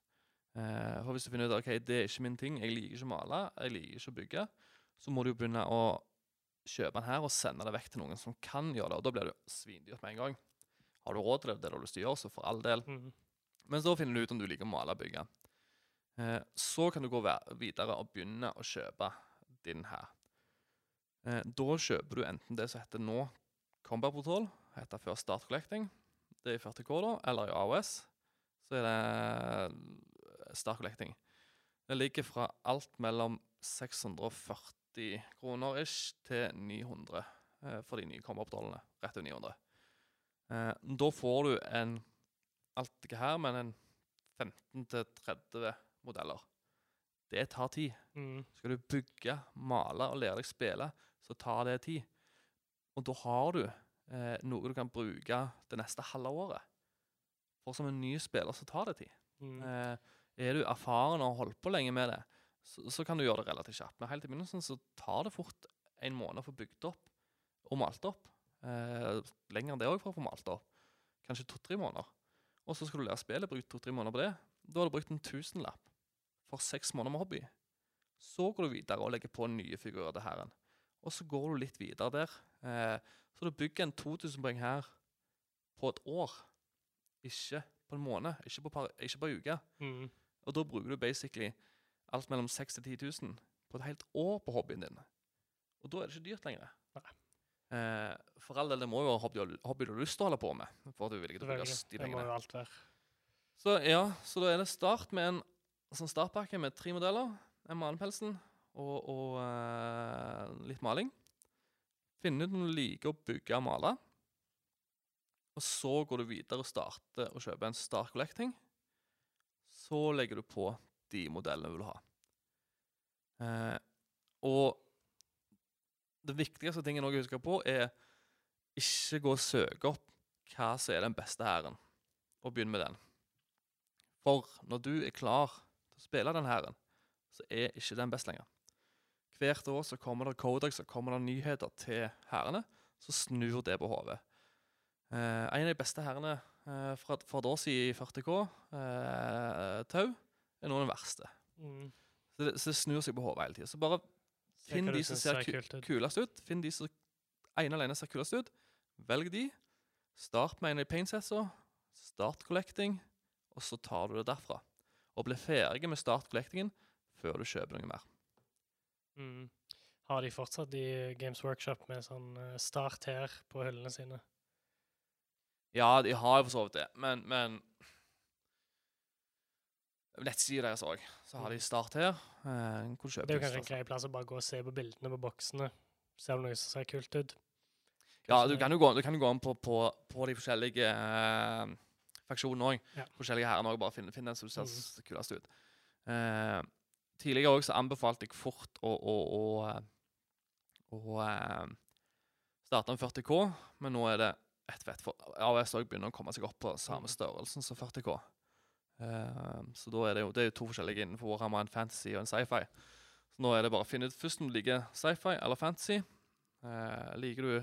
Eh, for hvis du finner ut ok, det er ikke min ting, jeg liker ikke å male, jeg liker ikke å bygge, så må du jo begynne å kjøpe den her og sende det vekk til noen som kan gjøre det. Og da blir det svindyrt med en gang. Har du råd til det, det du har lyst til å gjøre, så for all del. Mm. Men så finner du ut om du liker å male og bygge. Eh, så kan du gå videre og begynne å kjøpe din her. Eh, da kjøper du enten det som heter nå Combat Portal, heter før Start Collecting, det er i 40K da, eller i AOS, så er det Start Collecting. Det ligger fra alt mellom 640 kroner ish til 900 eh, for de nye kommer-opp-dollene. Rett over 900. Eh, da får du en alt det her, men en 15-30 modeller. Det tar tid. Mm. Skal du bygge, male og lære deg spille, så tar det tid. Og da har du eh, noe du kan bruke det neste halve året. For som en ny spiller så tar det tid. Mm. Eh, er du erfaren og har holdt på lenge med det, så, så kan du gjøre det relativt kjapt. Men helt i begynnelsen så tar det fort en måned å få bygd opp og malt opp. Eh, lenger enn det òg for å få malt opp. Kanskje to-tre måneder. Og så skal du lære spillet, bruke to-tre måneder på det. Da har du brukt en tusenlapp for seks måneder med hobby. Så går du videre og legger på nye figurer til hæren. Og så går du litt videre der. Eh, så du bygger en 2000 poeng her på et år. Ikke på en måned, ikke på, par, ikke på en uke. Mm. Og da bruker du basically alt mellom 6000 til 10 000 på et helt år på hobbyen din. Og da er det ikke dyrt lenger. Eh, for all del, det må jo hobby, hobby du har lyst til å holde på med. For at du vil ikke bruke de pengene. Så ja, så da er det start med en sånn startpakke med tre modeller. En malepelsen og, og eh, litt maling. Finne ut om du liker å bygge og male. Og så går du videre og starter å kjøpe en Star Collecting. Så legger du på de modellene du vil ha. Eh, og det viktigste tingen også å huske på, er ikke gå og søke opp hva som er den beste hæren, og begynn med den. For når du er klar til å spille den hæren, så er ikke den best lenger. Hvert år så kommer det codex og kommer det nyheter til hærene, så snur det på hodet. Eh, en av de beste hærene eh, fra, fra et år siden i 40K, eh, tau, er nå den verste. Mm. Så det, så det snur seg på hodet hele tida. Så bare finn de som ser ku kulest ut. Finn de som ene alene ser kulest ut. Velg de. Start med en av de paintsetsa. Start collecting, og så tar du det derfra. Og bli ferdig med start collectingen før du kjøper noe mer. Mm. Har de fortsatt i Games Workshop med sånn eh, start her på hyllene sine? Ja, de har jo for så vidt det, men, men Nettsida deres òg. Så har de start her. Eh, Det er jo kanskje en grei plass å bare gå og se på bildene på boksene. Se om noe som ser kult ut? Ja, du kan jo gå, du kan jo gå inn på, på, på de forskjellige eh, faksjonene òg. Ja. Forskjellige hærene òg. Bare finn, finn den som ser mm. kulest ut. Eh, tidligere òg så anbefalte jeg fort å, å, å, eh, å eh, starte med 40K, men nå er det ett fett. For AOS òg begynner å komme seg opp på samme Mhm. størrelsen som 40K. Eh, så da er det jo det er jo to forskjellige innenfor Warhammer, en fantasy og en sci-fi. Så nå er det bare å finne ut først om du liker sci-fi eller fantasy. Eh, liker du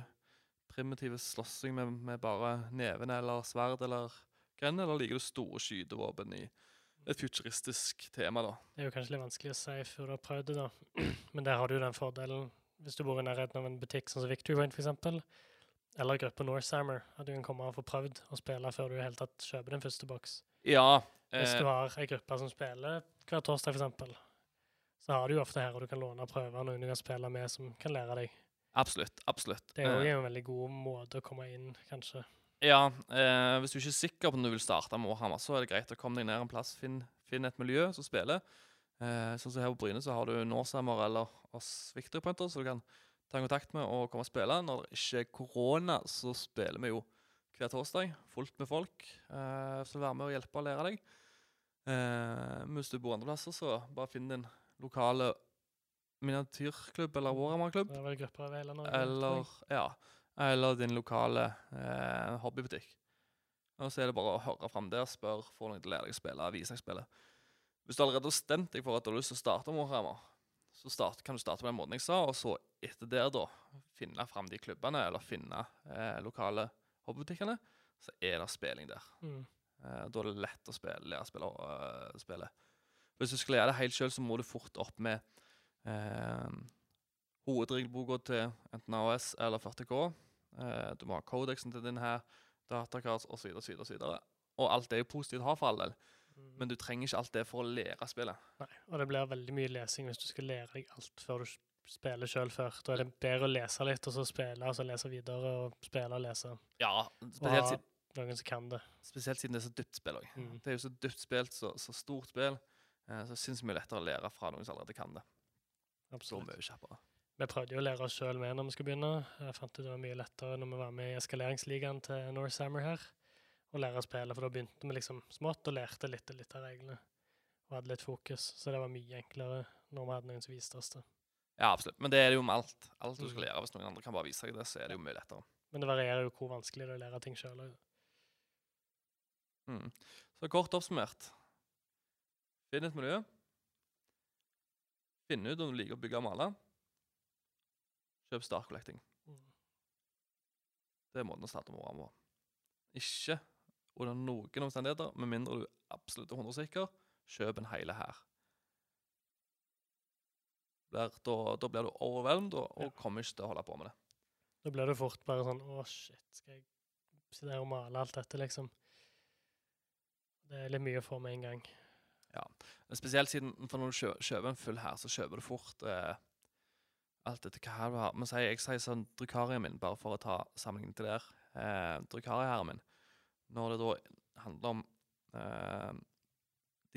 primitive slåssing med, med bare nevene eller sverd eller gren, eller liker du store skytevåpen i et futuristisk tema, da? Det er jo kanskje litt vanskelig å si før du har prøvd det, da. *clears throat* Men der har du den fordelen hvis du bor i nærheten av en butikk sånn som Victory Point, f.eks. Eller gruppa Northhammer, at du kan komme og få prøvd å spille før du i hele tatt kjøper din første boks. Ja. Hvis Eh, du har ei gruppe som spiller hver torsdag, f.eks., så har du jo ofte her og du kan låne prøver, prøve noen du kan spille med som kan lære deg. absolutt. Absolutt. Det er jo Eh, en veldig god måte å komme inn, kanskje. ja, eh, hvis du ikke er sikker på om du vil starte med Warhammer, så er det greit å komme deg ned en plass. Finn, finn et miljø som spiller. Eh, sånn som her på Bryne så har du Norsammer eller oss Victory Pointer, så du kan ta kontakt med og komme og spille. Når det ikke er korona, så spiller vi jo hver torsdag. Fullt med folk eh, som vil være med og hjelpe og lære deg. Eh, hvis du bor andre plasser, så bare finn din lokale miniatyrklubb eller Warhammer-klubb. Er Eller, ja, eller din lokale eh, hobbybutikk. Og så er det bare å høre fram der, spør, få noen til å lære deg å spille, vise deg spillet. Hvis du allerede har stemt deg for at du har lyst til å starte Warhammer, så start, kan du starte på den måten jeg sa, og så etter der da, finne fram de klubbene, eller finne eh, lokale hobbybutikkene, så er det spilling der. Mm. Eh, da er det lett å spille, lære å spille, uh, spille. Hvis du skal lære det helt sjøl, så må du fort opp med uh, hovedregelboka til enten AOS eller 40K. Uh, du må ha kodeksen til din her, datakart osv. Og, osv. Og alt det er jo positivt å ha for all del, Mm. men du trenger ikke alt det for å lære spillet. Nei, og det blir veldig mye lesing hvis du skal lære deg alt før du s- spiller sjøl før. Da er det bedre å lese litt, og så spille, og så lese videre, og spille og lese. Ja, spesielt, Og- si- noen som kan det. Spesielt siden det er så dypt spill òg. Mm. Det er jo så dypt spilt, så, så stort spill. Eh, så syns vi er lettere å lære fra noen som allerede kan det. Så Absolutt. mye kjappere. Vi prøvde jo å lære oss sjøl med når vi skulle begynne. Jeg fant ut det var mye lettere når vi var med i eskaleringsligaen til Northammer her, å lære å spille, for da begynte vi liksom smått og lærte litt og litt av reglene. Og hadde litt fokus, så det var mye enklere når vi hadde noen som viste oss det. Ja, absolutt. Men det er det jo med alt. Alt du skal Mm. lære. Hvis noen andre kan bare vise deg det, så er det jo mye lettere. Men det varierer jo hvor vanskelig det er å lære ting sjøl òg. Mm. Så kort oppsummert Finn et miljø. Finn ut om du liker å bygge og male. Kjøp Star Collecting. Det er måten å starte med på. Ikke under noen omstendigheter, med mindre du er absolutt 100 sikker, kjøp en hele her. Der, da, da blir du overveldet og, og Ja. kommer ikke til å holde på med det. Da blir det fort bare sånn Å, shit, skal jeg sitte her og male alt dette, liksom? Det er litt mye å få med en gang. Men Spesielt siden for når du kjø kjøper en full her, så kjøper du fort eh, alt etter hva du har. Men jeg sier sånn Drukarien min, bare for å ta sammenligning til der. Eh, Drukaria-hæren min, når det da handler om eh,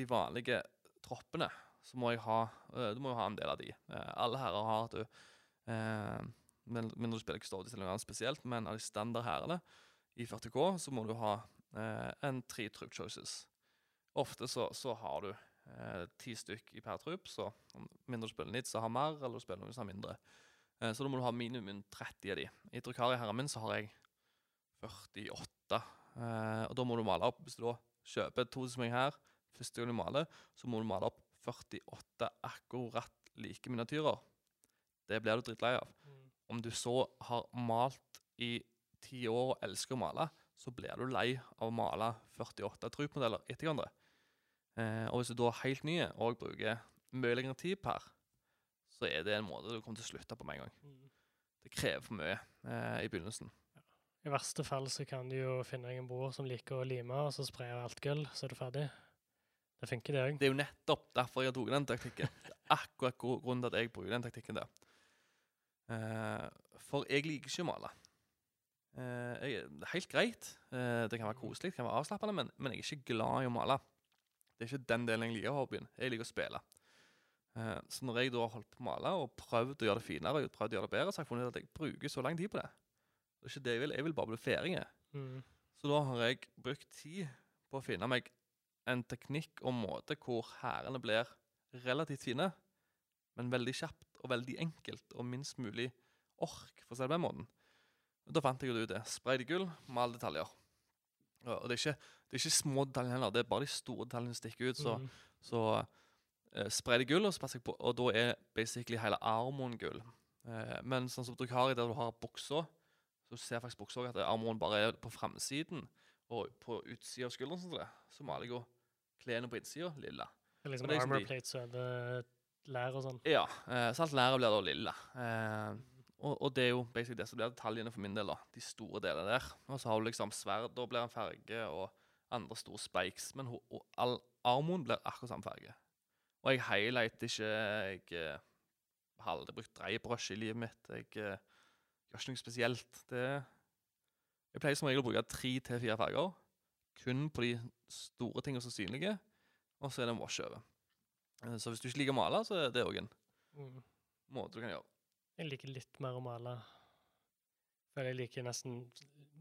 de vanlige troppene, så må jeg ha eh, Du må jo ha en del av de. Eh, alle herrer har at du Mindre du spiller Custodies eller noe annet spesielt, men av de standardhærene i 40K, så må du ha eh, en tre troop choices. Ofte så, så har du ti stykk i per trupp, så mindre du spiller nits, så har mer, eller du spiller noen som har mindre. Så da må du ha minimum 30 av de. I Drukari-herren min så har jeg 48. Eh, og da må du male opp, hvis du da kjøper to som jeg her, første gang du maler, så må du male opp 48 akkurat like miniatyrer. Det blir du drittlei av. Om du så har malt i ti år og elsker å male, så blir du lei av å male 48 trupmodeller etter hverandre. Eh, og hvis du da er helt ny og bruker mye lengre tid per, så er det en måte du kommer til å slutte på med en gang. Mm. Det krever for mye eh, i begynnelsen. I verste fall så kan du jo finne deg en bror som liker å lime, og så spraye alt gull, så er du ferdig. Det funker, det òg. Det er jo nettopp derfor jeg har tatt den taktikken. Det er akkurat grunnen til at jeg bruker den taktikken der. Uh, for jeg liker ikke å male. Uh, jeg, det er helt greit. Uh, det kan være koselig, det kan være avslappende, men, men jeg er ikke glad i å male. Det er ikke den delen jeg liker av hobbyen. Jeg liker å spille. Så når jeg da har holdt på å male og prøvd å gjøre det finere og prøvd å gjøre det bedre, så har jeg funnet ut at jeg bruker så lang tid på det. Det er ikke det jeg vil. Jeg vil bare bli ferdig. Mm. Så da har jeg brukt tid på å finne meg en teknikk og måte hvor hærene blir relativt fine, men veldig kjapt og veldig enkelt og minst mulig ork, for å si det på den måten. Og da fant jeg ut det. Spray det gull, mal detaljer. Og det er, ikke, det er ikke små detaljer heller, det er bare de store detaljene som stikker ut. Så, Mm. så uh, spray det gull, og, så jeg på, og da er basically hele armoen gull. Uh, men sånn som du har i der du har buksa, så ser faktisk buksa at armoen bare er på framsiden. Og på utsida av skulderen sånn så maler jeg jo klærne på innsida lilla. Det er liksom det er armor de- plates over lær og sånn. Ja, eh, alt læret blir da lilla. Eh, og, og det er jo basically det som blir detaljene for min del, da. De store delene der. Og så har du liksom sverd, da blir en farge, og andre store spikes. Men ho, og all armoen blir akkurat samme farge. Og jeg highlighter ikke Jeg eh, har aldri brukt dreiebrush i livet mitt. Jeg eh, gjør ikke noe spesielt. Det Jeg pleier som regel å bruke tre til fire farger. Kun på de store tingene som er synlige, og så er det en wash over. Eh, Så hvis du ikke liker å male, så er det òg en Mm. måte du kan gjøre. Jeg liker litt mer å male. Føler jeg liker nesten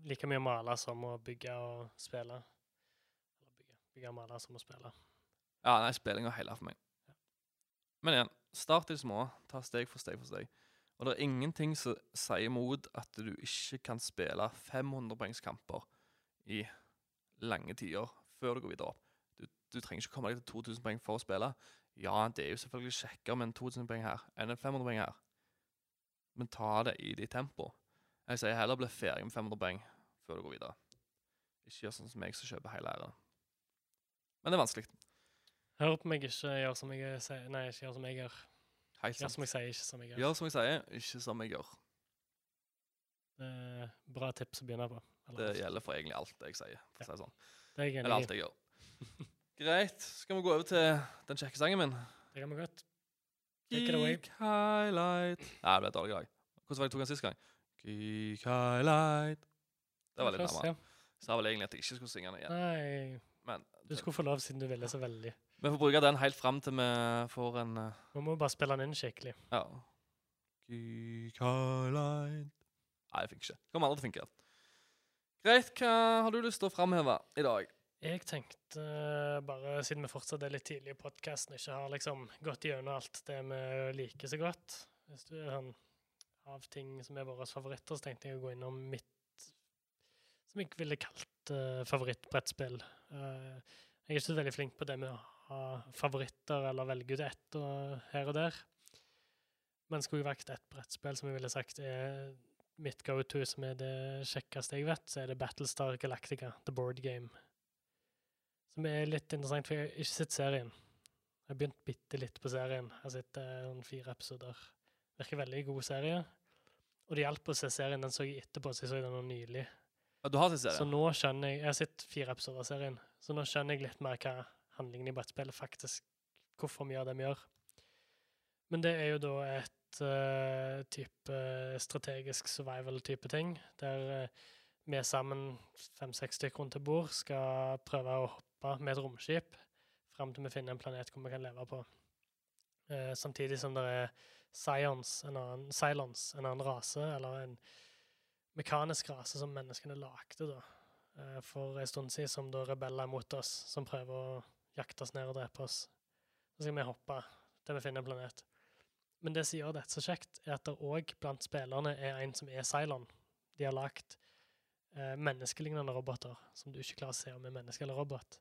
like mye å male som å bygge og spille. Eller bygge, bygge og male som å spille. Ja, nei, spilling er hele for meg. Men igjen, start i det små. Ta steg for steg for steg. Og det er ingenting som sier imot at du ikke kan spille 500 poengskamper i lange tider før du går videre opp. Du, du trenger ikke komme deg til 2000 poeng for å spille. Ja, det er jo selvfølgelig kjekkere med en 2000 poeng her enn en 500 poeng her. Men ta det i ditt tempo. Jeg sier heller bli ferdig med 500 poeng før du går videre. Ikke gjør sånn som meg som kjøper hele æren. Men det er vanskelig. Hør på meg, ikke gjør som jeg sier. Nei, ikke gjør som jeg gjør. Gjør som jeg sier, ikke som jeg gjør. Gjør som jeg sier, ikke som jeg gjør. Er bra tips å begynne på. Det gjelder for egentlig alt jeg sier. For å si det sånn. det er jeg Eller enig alt i. jeg gjør. *laughs* Greit. Skal vi gå over til den kjekke sangen min? Det kan vi godt. Take it away. Geek highlight. Nei, det ble et dårlig dag. Hvordan var det jeg tok den sist gang? Geek highlight. Det var litt Først, nærmere. Så sa vel egentlig at jeg ikke skulle synge den igjen. Nei, Men du skulle få lov siden du ville så veldig. vi får bruke den helt fram til vi får en eh, Nå må vi bare spille den inn skikkelig. Ja. Caroline Nei, det funker ikke. Kommer aldri til å funke. Greit, hva har du lyst til å framheve i dag? Jeg tenkte eh, bare, siden vi fortsatt er litt tidlig i podkasten, ikke har liksom gått gjennom alt det vi liker så godt Hvis du er sånn av ting som er våre favoritter, så tenkte jeg å gå innom mitt som jeg ville kalt uh, favorittbrettspill. Uh, jeg er ikke så veldig flink på det med å ha favoritter eller velge ut ett og her og der. Men skulle jeg valgt ett brettspill som jeg ville sagt er mitt go-to, som er det kjekkeste jeg vet, så er det Battlestar Galactica, the board game. Som er litt interessant, for jeg har ikke sett serien. Jeg har begynt bitte litt på serien. Jeg har sett eh, noen fire episoder. Virker veldig god serie. Og det hjalp å se serien. Den så jeg etterpå, så jeg så den nå nylig. Ja, Du har sett serien? Så nå skjønner jeg Jeg har sett fire episoder av serien, så nå skjønner jeg litt mer hva handlingen i brettspillet faktisk Hvorfor vi gjør det vi gjør. Men det er jo da et type strategisk survival-type ting, der eh, vi sammen, fem-seks stykker rundt et bord, skal prøve å hoppe med et romskip fram til vi finner en planet hvor vi kan leve på. Eh, samtidig som det er Scions, en annen, Cylons, en annen rase, eller en mekanisk rase som menneskene lagde da, eh, for en stund siden, som da rebeller mot oss, som prøver å jakte oss ned og drepe oss. Så skal vi hoppe til vi finner en planet. Men det som gjør dette så kjekt, er at det òg blant spillerne er en som er Cylon. De har lagd eh, menneskelignende roboter som du ikke klarer å se om er menneske eller robot.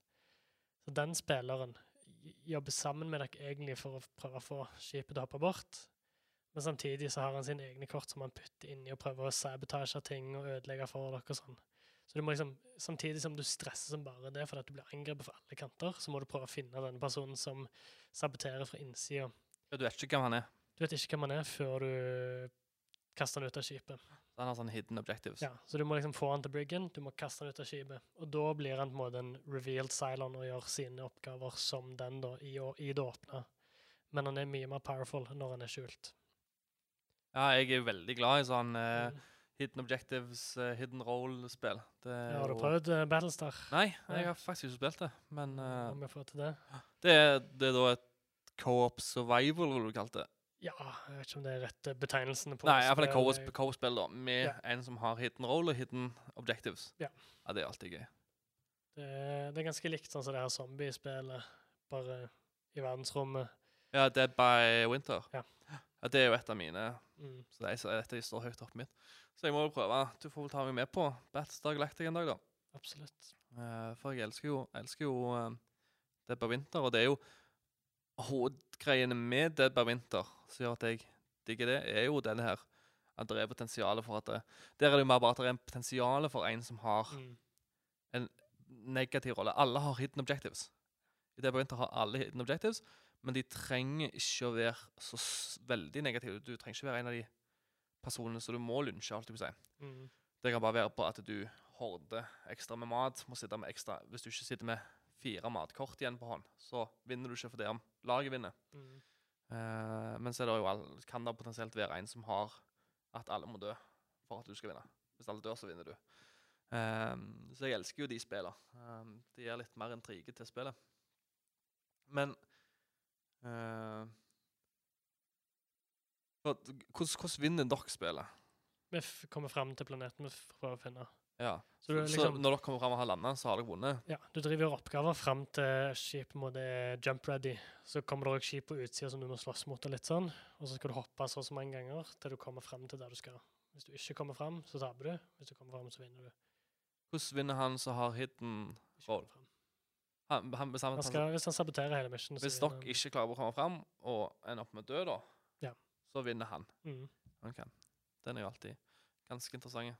Så den spilleren jobber sammen med dere egentlig for å prøve å få skipet til å hoppe bort. Men samtidig så har han sine egne kort som han putter inni og prøver å sabotasje ting og ødelegge for dere og sånn. Så du må liksom, Samtidig som du stresser som bare det fordi du blir angrepet fra alle kanter, så må du prøve å finne denne personen som saboterer fra innsida. Ja, du vet ikke hvem han er. Du vet ikke hvem han er før du kaster han ut av skipet. Så han har sånne hidden objectives. Ja, Så du må liksom få han til briggen, du må kaste han ut av skipet. Og da blir han på en måte en revealed Cylon og gjør sine oppgaver som den da, i, i det åpne. Men han er mye mer powerful når han er skjult. Ja, jeg er veldig glad i sånn uh, hidden objectives, uh, hidden role-spill. Ja, har du prøvd uh, Battlestar? Nei, jeg har faktisk ikke spilt det. Men Om jeg får til det? det, er, det er da et co-op survival, vil du kalle det. Ja, jeg vet ikke om det er rett eh, betegnelsen på Nei, iallfall et spill. co-op- co-op-spill, da. Med Ja. en som har hidden role og hidden objectives. Ja. ja det er alltid gøy. Det, det er ganske likt sånn som det her zombiespillet, bare i verdensrommet. Ja, Dead by Winter. Ja. Ja, det er jo et av mine. Mm. Så det er, et av de står høyt oppe mitt. Så jeg må jo prøve. Du får vel ta meg med på Batstar Galactic en dag, da. Absolutt. Uh, for jeg elsker jo, elsker jo uh, Dead by Winter, og det er jo Hovedgreiene med Dead by Winter som gjør at jeg digger det, er jo denne her at det er potensialet for at det, Der er det jo mer bare at det er en potensial for en som har Mm. negativ rolle. Alle har hidden objectives. I Dead by Winter har alle hidden objectives, men de trenger ikke å være så veldig negative. Du trenger ikke være en av de personene som du må lunsje, alt jeg si. Mm. Det kan bare være på at du horder ekstra med mat. Må sitte med ekstra Hvis du ikke sitter med fire matkort igjen på hånd, så vinner du ikke for det om laget vinner. Mm. Uh, men så det all, kan det potensielt være en som har at alle må dø for at du skal vinne. Hvis alle dør, så vinner du. Um, så jeg elsker jo de spillene. Um, det gir litt mer intrige til spillet. Men uh, Hvordan vinner dere spillet? Vi kommer fram til planeten vi prøver å finne. Ja. Så du, liksom, så når dere kommer fram og har landa, så har dere vunnet? ja, du driver gjør oppgaver fram til skipet er jump ready. Så kommer det òg skip på utsida som du må slåss mot, og litt sånn. Og så skal du hoppe så og så mange ganger til du kommer fram til der du skal. Hvis du ikke kommer fram, så taper du. Hvis du kommer fram, så vinner du. Hvordan vinner han som har hidden Roll. han, han, han, Han skal, hvis han saboterer hele missionen, så hvis dere ikke klarer å komme fram og ender opp med død, da, Ja. så vinner han. Mm. Okay. Den er jo alltid ganske interessant.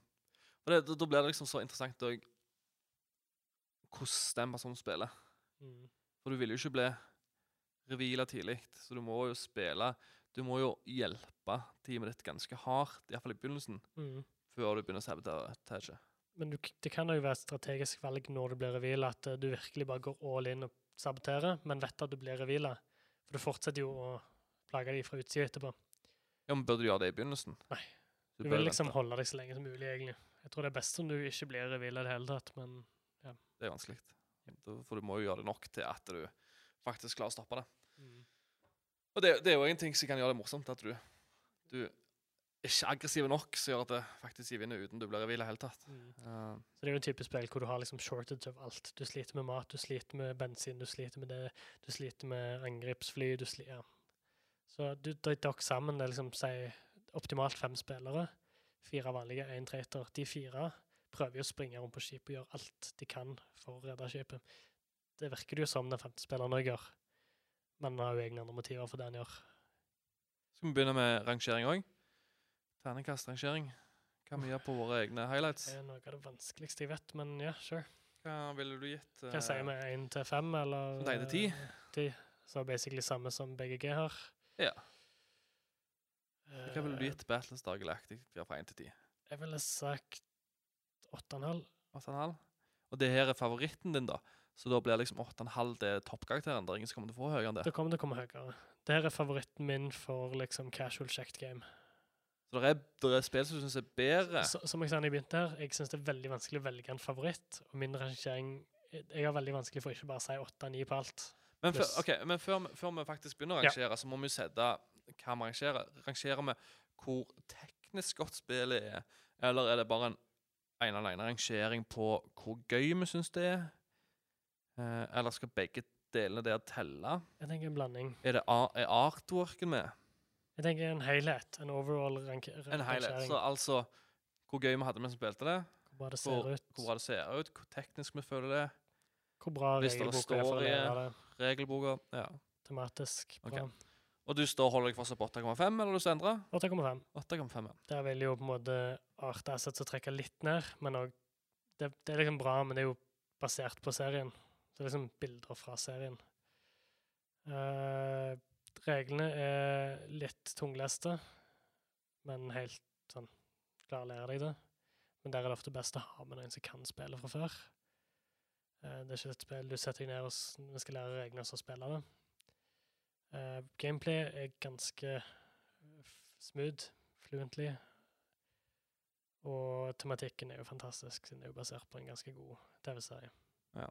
Og det, da- blir det liksom så interessant òg hvordan den personen spiller. Mm. For du vil jo ikke bli reveala tidlig, så du må jo spille Du må jo hjelpe teamet ditt ganske hardt, iallfall i begynnelsen, Mm. før du begynner å sabotere. Men du, det kan jo være et strategisk valg når du blir reveala, at eh, du virkelig bare går all in og saboterer, men vet at du blir reveala. For du fortsetter jo å plage dem fra utsida etterpå. Ja, men Burde du gjøre det i begynnelsen? Nei. Du Du vil liksom vente. holde deg så lenge som mulig, egentlig. Jeg tror det er best om du ikke blir reveal i det hele tatt, men ja. Det er vanskelig. For du må jo gjøre det nok til at du faktisk klarer å stoppe det. mm. Og det, det er jo en ting som kan gjøre det morsomt, at du, du er ikke aggressiv nok, som gjør at det faktisk gir vinner uten du blir revill i det hele tatt. Mm. Uh, Så det er jo en type spill hvor du har liksom shortage av alt. Du sliter med mat, du sliter med bensin, du sliter med det, du sliter med angrepsfly, du sliter ja. Så du, de- dere sammen, det er liksom si optimalt fem spillere. Fire vanlige, én traitor. De fire prøver jo å springe rundt på skipet og gjøre alt de kan for å redde skipet. Det virker det jo som den femte spilleren òg gjør. Men han har jo egne andre motiver for det han gjør. skal vi begynne med rangering òg? Terningkastrangering. Hva vi gjør på våre egne highlights. Det er noe av det vanskeligste jeg vet, men ja, sure. Hva ville du gitt? Hva sier vi? Én til fem, eller? Nei, til ti. eh, Ti. Så basically samme som BGG har. Ja. Eh, Hva ville du gitt Battlestar Galactic fra 1 til 10? Jeg ville sagt åtte og en halv. 8,5? Og det her er favoritten din, da. Så da blir liksom 8,5 det toppkarakteren. Det er ingen som kommer til å få høyere enn det. Det kommer til å komme høyere. Det her er favoritten min for liksom casual checked game. Så det er, det er spill som du syns er bedre. Så, som jeg sa da jeg begynte her, jeg syns det er veldig vanskelig å velge en favoritt. Og min rangering Jeg har veldig vanskelig for ikke bare å si åtte og ni på alt. Men, før, okay, men før, før vi faktisk begynner å Ja. rangere, så må vi jo sette hva vi rangerer. Rangerer vi hvor teknisk godt spillet er, eller er det bare en ene alene rangering på hvor gøy vi syns det er? Eh, eller skal begge delene der telle? Jeg tenker en blanding. Er, det er artworken med? Jeg tenker en helhet. En overall rangering. En helhet. Så altså hvor gøy vi hadde mens vi spilte det, Hvor bra det ser hvor, ut. hvor bra det ser ut, hvor teknisk vi føler det, Hvor bra regelboka er for å lære det. regelboka ja. Tematisk bra. bra. Og du står holder deg fortsatt på 8,5, eller du skal endre? 8,5. 8,5, ja. Der vil jo på en måte art assets å trekke litt ned, men òg det, det er liksom bra, men det er jo basert på serien. Så det er liksom bilder fra serien. Uh, reglene er litt tungleste, men helt sånn Klar å lære deg det. Men der er det ofte best å ha med noen som kan spille fra før. Uh, det er ikke et spill du setter deg ned og skal lære reglene og så spille det. Eh, gameplay er ganske smooth, fluently. Og tematikken er jo fantastisk, siden det er jo basert på en ganske god TV-serie. Ja,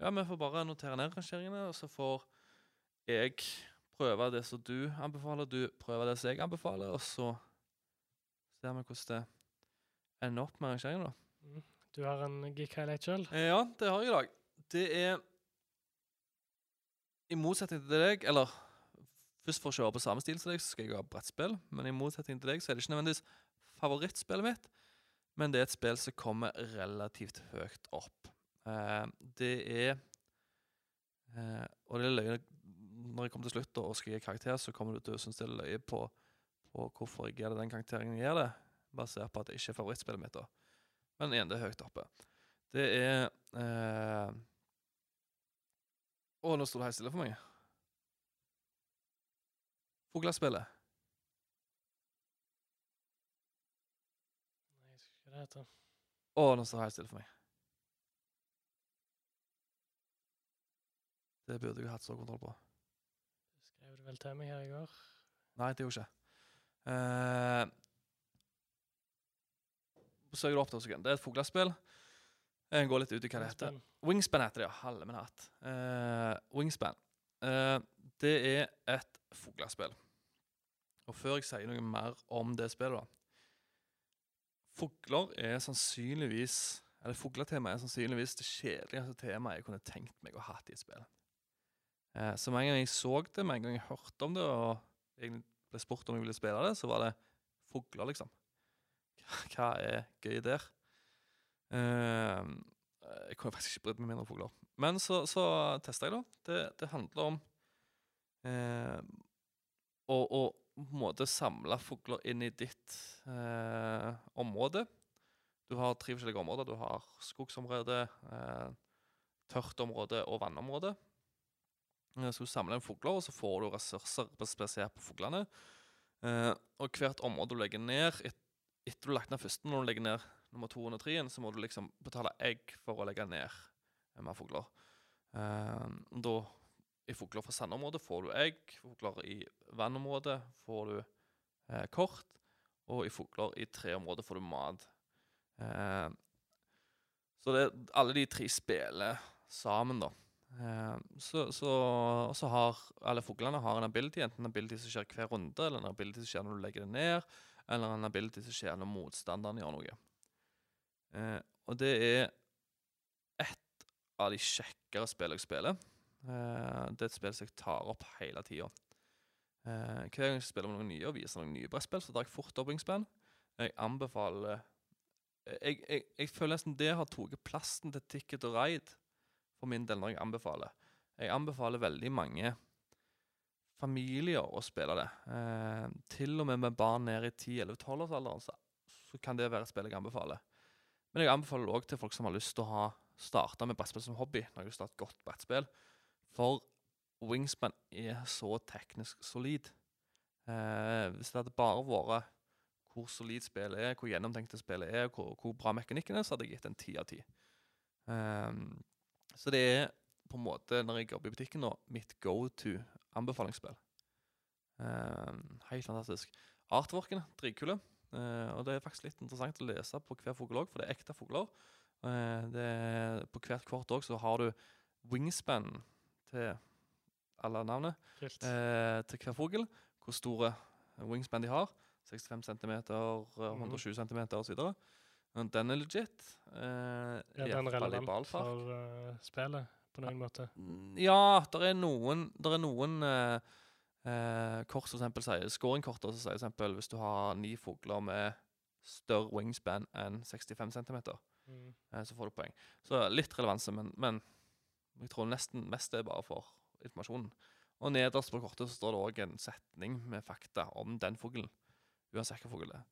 ja, vi får bare notere ned rangeringene, og så får jeg prøve det som du anbefaler, du prøver det som jeg anbefaler, og så ser vi hvordan det ender opp med rangeringen, da. Mm. Du har en geek highlight sjøl? Ja, det har jeg i dag. Det er I motsetning til deg, eller først for å kjøre på samme stil som deg, så skal jeg ha brettspill, men i motsetning til deg så er det ikke nødvendigvis favorittspillet mitt, men det er et spill som kommer relativt høyt opp. Eh, det er eh, Og det er løye Når jeg kommer til slutt og skal gi karakter, så kommer du til å synes det er løye på, på hvorfor jeg gir det den karakteringen jeg gir det, basert på at det ikke er favorittspillet mitt. da. Men igjen, det er høyt oppe. Det er eh... Å, nå står det helt stille for meg. Fuglespillet. Nei, jeg husker ikke det heter. Å, nå står det helt stille for meg. Det burde jeg hatt så kontroll på. Du skrev det vel til meg her i går. Nei, det gjorde jeg ikke. Uh, søker det opp, det, Det er et fuglespill. Jeg går litt ut i hva det heter. Wingspan heter det, ja. Halve min hatt. Uh, Wingspan. Uh, det er et fuglespill. Og før jeg sier noe mer om det spillet, da Fugler er sannsynligvis Eller fugletemaet er sannsynligvis det kjedeligste temaet jeg kunne tenkt meg å ha i et spill. Uh, så med en gang jeg så det, med en gang jeg hørte om det, og egentlig ble spurt om jeg ville spille det, så var det fugler, liksom. Hva er gøy der? Eh, jeg kunne faktisk ikke brydd meg mindre om fugler. Men så, så testa jeg, da. Det, det handler om eh, å, å måte samle fugler inn i ditt eh, område. Du har tre forskjellige områder. Du har skogsområde, eh, tørt område og vannområde. Eh, Så du samler inn fugler, og så får du ressurser spesielt på fuglene. Eh, og hvert område du legger ned et, etter du har lagt ned første, når du legger ned nummer to og tre, så må du liksom betale egg for å legge ned eh, mer fugler. Eh, da, I fugler fra sandområdet får du egg, fugler i vannområdet får du eh, kort, og i fugler i treområdet får du mat. Eh, så det, alle de tre spiller sammen, da. Så, så, så har alle fuglene har en ability, enten en ability som skjer hver runde, eller en ability som skjer når du legger det ned, eller en ability som skjer når motstanderen gjør noe. Eh, og det er ett av de kjekkere spillene jeg spiller. Eh, det er et spill som jeg tar opp hele tida. Eh, hver gang jeg spiller med noen nye og viser noen nye brettspill, så tar jeg fort opp Wingspan. Jeg anbefaler jeg, jeg, jeg føler nesten det har tatt plassen til Ticket og Ride for min del når jeg anbefaler. Jeg anbefaler veldig mange familier å spille det. Eh, til og med med barn ned i 10-11-12-årsalderen så, så kan det være et spill jeg anbefaler. Men jeg anbefaler òg til folk som har lyst til å ha starta med brettspill som hobby. når jeg har et godt brettspill. For Wingspan er så teknisk solid. Eh, hvis det hadde bare vært hvor solid spillet er, hvor gjennomtenkt spillet er, hvor, hvor bra mekanikken er, så hadde jeg gitt en ti av ti. Um, så det er på en måte, når jeg jobber i butikken nå, mitt go to anbefalingsspill. Um, helt fantastisk. Artworkene, dritkule. Uh, og det er faktisk litt interessant å lese på hver fugl òg, for det er ekte fugler. Uh, på hvert kort òg så har du wingspan til alle navnet. Uh, til hver fugl. Hvor store wingspan de har. 65 cm, 120 cm osv. Den er legit. Uh, er den relevant for uh, spillet på noen måte? Ja, det er noen, der er noen uh, uh, kort som eksempel sier Scoringkortet sier eksempel hvis du har ni fugler med større wingspan enn 65 cm, mm. eh, så får du poeng. Så litt relevanse, men, men jeg tror nesten mest det er bare for informasjonen. Og nederst på kortet så står det òg en setning med fakta om den fuglen uansett hva fugl det er.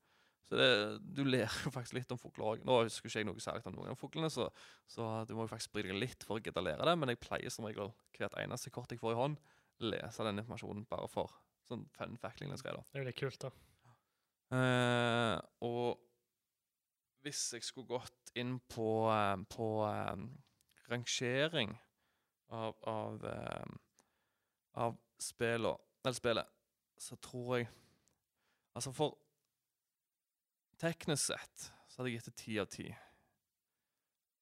Så det, du ler jo faktisk litt om fugler òg. Nå husker ikke jeg noe særlig om noen av fuglene, så, så, du må jo faktisk bry deg litt for å gidde å lære det. Men jeg pleier som regel hvert eneste kort jeg får i hånd, lese den informasjonen bare for sånn fun fact-lignende. Det er jo litt kult, da. Uh, og hvis jeg skulle gått inn på, uh, på um, rangering av, av, uh, av spillet, eller spillet, så tror jeg Altså, for teknisk sett så hadde jeg gitt det ti av ti.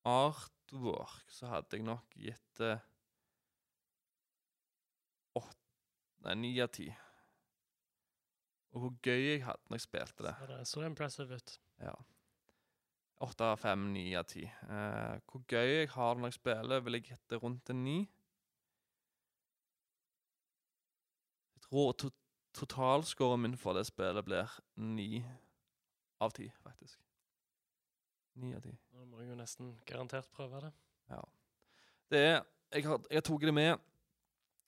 Artwork så hadde jeg nok gitt det Nei, ni av ti. Og hvor gøy jeg hadde når jeg spilte det. Så det så impressive ut. Ja. Åtte av fem, ni av ti. Eh, hvor gøy jeg har det når jeg spiller, vil jeg gjette rundt en ni. Jeg tror to Totalscoren min for det spillet blir ni av ti, faktisk. Ni av ti. Da må jeg jo nesten garantert prøve det. Ja. Det er Jeg har, jeg har tatt det med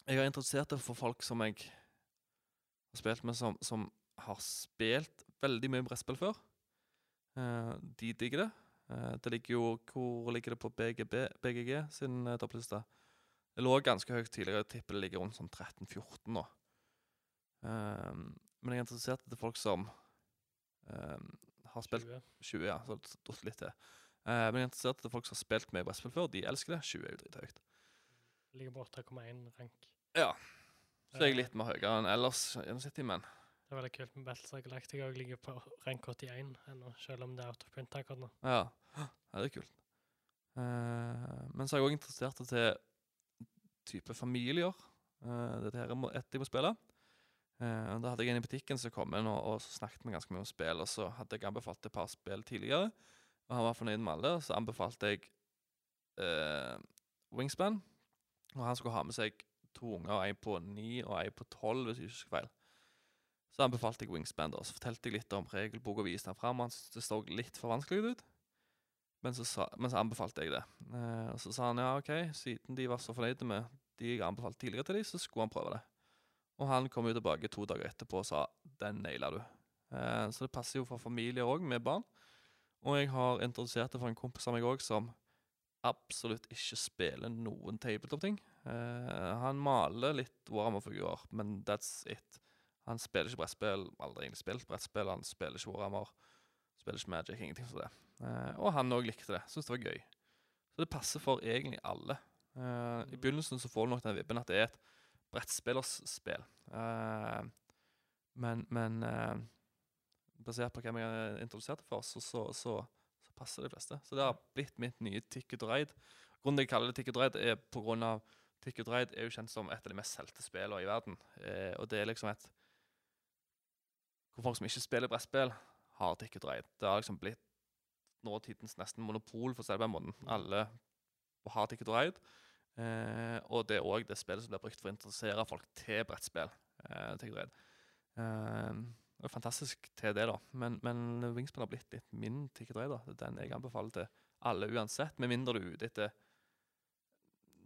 Jeg har interessert det for folk som jeg har spilt med, som, som har spilt veldig mye brettspill før. Uh, de digger det. Uh, det ligger jo Hvor ligger det på BGB, BGG sin uh, toppliste? Det lå ganske høyt tidligere. Jeg tipper det ligger rundt sånn 13-14 nå. Um, men jeg er interessert i folk som um, har spilt 20, 20 ja, så datt litt til. Uh, men jeg er interessert i folk som har spilt med brettspill før. De elsker det. 20 er jo drithøyt. Ligger på 8,1 rank. Ja. Så er jeg litt mer høyere enn ellers gjennomsnittlig, men Det er veldig kult med Battlestar Galactica òg ligger på rank 81 ennå, selv om det er out of print akkurat nå. Ja. ja, det er kult. Uh, men så er jeg òg interessert til type familier. Uh, dette her er et jeg må spille. Uh, da hadde jeg en i butikken som kom inn og, og snakket med ganske mye om spill. Og så hadde jeg anbefalt et par spill tidligere, og han var fornøyd med alle. Så anbefalte jeg Wingspan, og han skulle ha med seg to unger, en på ni og en på tolv, hvis jeg ikke husker feil. Så anbefalte jeg Wingspan, da, så fortalte jeg litt om regelboka og viste den fram. Han syntes det så litt for vanskelig ut. Men så, sa, men så anbefalte jeg det. Eh, og så sa han ja, OK, siden de var så fornøyde med de jeg anbefalte tidligere til dem, så skulle han prøve det. Og han kom jo tilbake to dager etterpå og sa 'den naila du'. Eh, så det passer jo for familier òg, med barn. Og jeg har introdusert det for en kompis av meg òg som absolutt ikke spiller noen tabletop-ting. Uh, han maler litt Warhammer-figurer, men that's it. Han spiller ikke brettspill, aldri egentlig spilt brettspill, han spiller ikke Warhammer, spiller ikke Magic, ingenting som det. Uh, og han òg likte det, syntes det var gøy. Så det passer for egentlig alle. Uh, I begynnelsen så får du nok den vibben at det er et brettspillerspill. Men, men basert på hvem jeg har introdusert for, så, så, så, passer de fleste. Så det har blitt mitt nye Ticket Ride. Grunnen til jeg kaller det Ticket Ride, er på grunn av Ticket Ride er jo kjent som et av de mest solgte spillene i verden. Eh, og det er liksom et Hvor folk som ikke spiller brettspill, har Ticket Ride. Det har liksom blitt nåtidens nesten monopol, for å. Alle har Ticket Ride. Eh, og det er òg det spillet som blir brukt for å interessere folk til brettspill. Eh, Ticket Ride. Eh, det er fantastisk til det, da. Men, men Wingspan har blitt litt min Ticket og Ride. Det er den jeg anbefaler til alle uansett, med mindre du er ute etter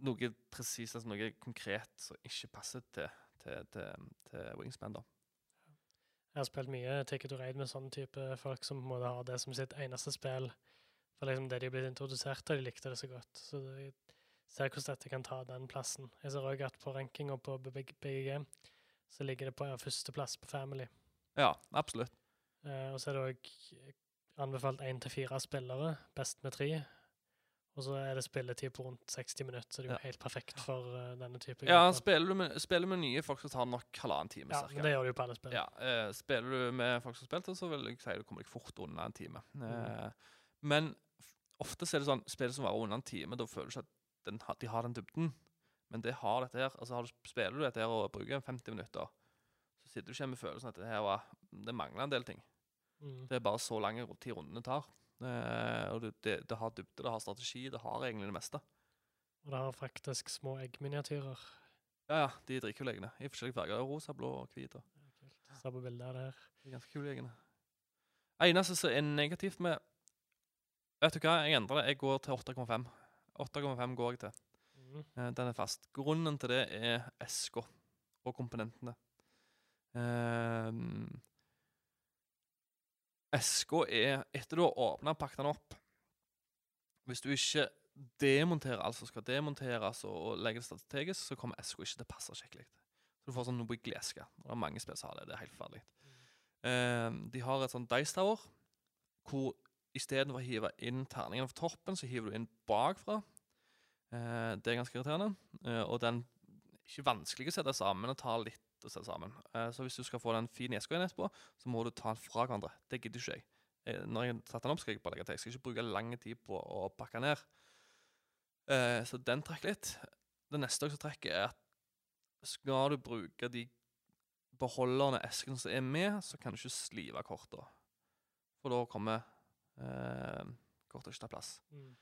noe presist, altså noe konkret som ikke passer til, til, til, til Wingspan. da. Jeg har spilt mye Ticket to Raid med sånne type folk som på en det som sitt eneste spill. For liksom det de er blitt introdusert til, de likte det så godt. Så jeg ser hvordan dette kan ta den plassen. Jeg ser òg at på rankinga på BGG så ligger det på førsteplass på Family. Ja, absolutt. Eh, og så er det òg anbefalt én til fire spillere, best med tre. Og så er det spilletid på rundt 60 minutter, så det er jo Ja. helt perfekt for uh, denne type Ja, grupper. spiller du med, spiller med nye folk, så tar nok halvannen time. Ja, cirka. det gjør jo på alle spill. Ja, uh, spiller du med folk som har spilt så vil jeg si du kommer deg fort under en time. Mm. Men ofte er det sånn spill som varer under en time, da føler du ikke at den, de har den dybden. Men det har dette her. Altså har du, Spiller du dette her og bruker 50 minutter, sitter du ikke med følelsen at det her var, det mangler en del ting. Mm. Det er bare så lang tid rundene tar. Eh, og det, det, det har dybde, det har strategi, det har egentlig det meste. Og det har faktisk små eggminiatyrer. Ja, ja, de er dritkule eggene. I forskjellige farger. Rosa, blå og hvit. og- Se på bildet av det her. De er ganske kule eggene. Eneste som er negativt med Vet du hva, jeg endrer det. Jeg går til 8,5. 8,5 går jeg til. Mm. Eh, Den er fast. Grunnen til det er esker og komponentene. Um, eska er Etter du har åpna og pakket den opp Hvis du ikke demonterer alt som skal demonteres, og, legger det strategisk, så kommer eska ikke til å passe skikkelig. Så du får sånn Nobuigle-eske. Det er mange spill som har det. Det er helt forferdelig. Um, de har et sånn Dice Tower, hvor istedenfor å hive inn terningene fra toppen, så hiver du inn bakfra. Eh, det er ganske irriterende. Eh, og den er ikke vanskelig å sette sammen, og tar litt å seg sammen. Eh, så hvis du skal få den fine eska inn etterpå, så må du ta den fra hverandre. Det gidder ikke jeg. Eh, når jeg har satt den opp, skal jeg bare legge til. Jeg skal ikke bruke lang tid på å pakke den ned. Eh, så den trekker litt. Det neste som trekker, er at skal du bruke de beholderne, eskene som er med, så kan du ikke slive kortene. For da kommer eh, kortet ikke ta plass. Mm.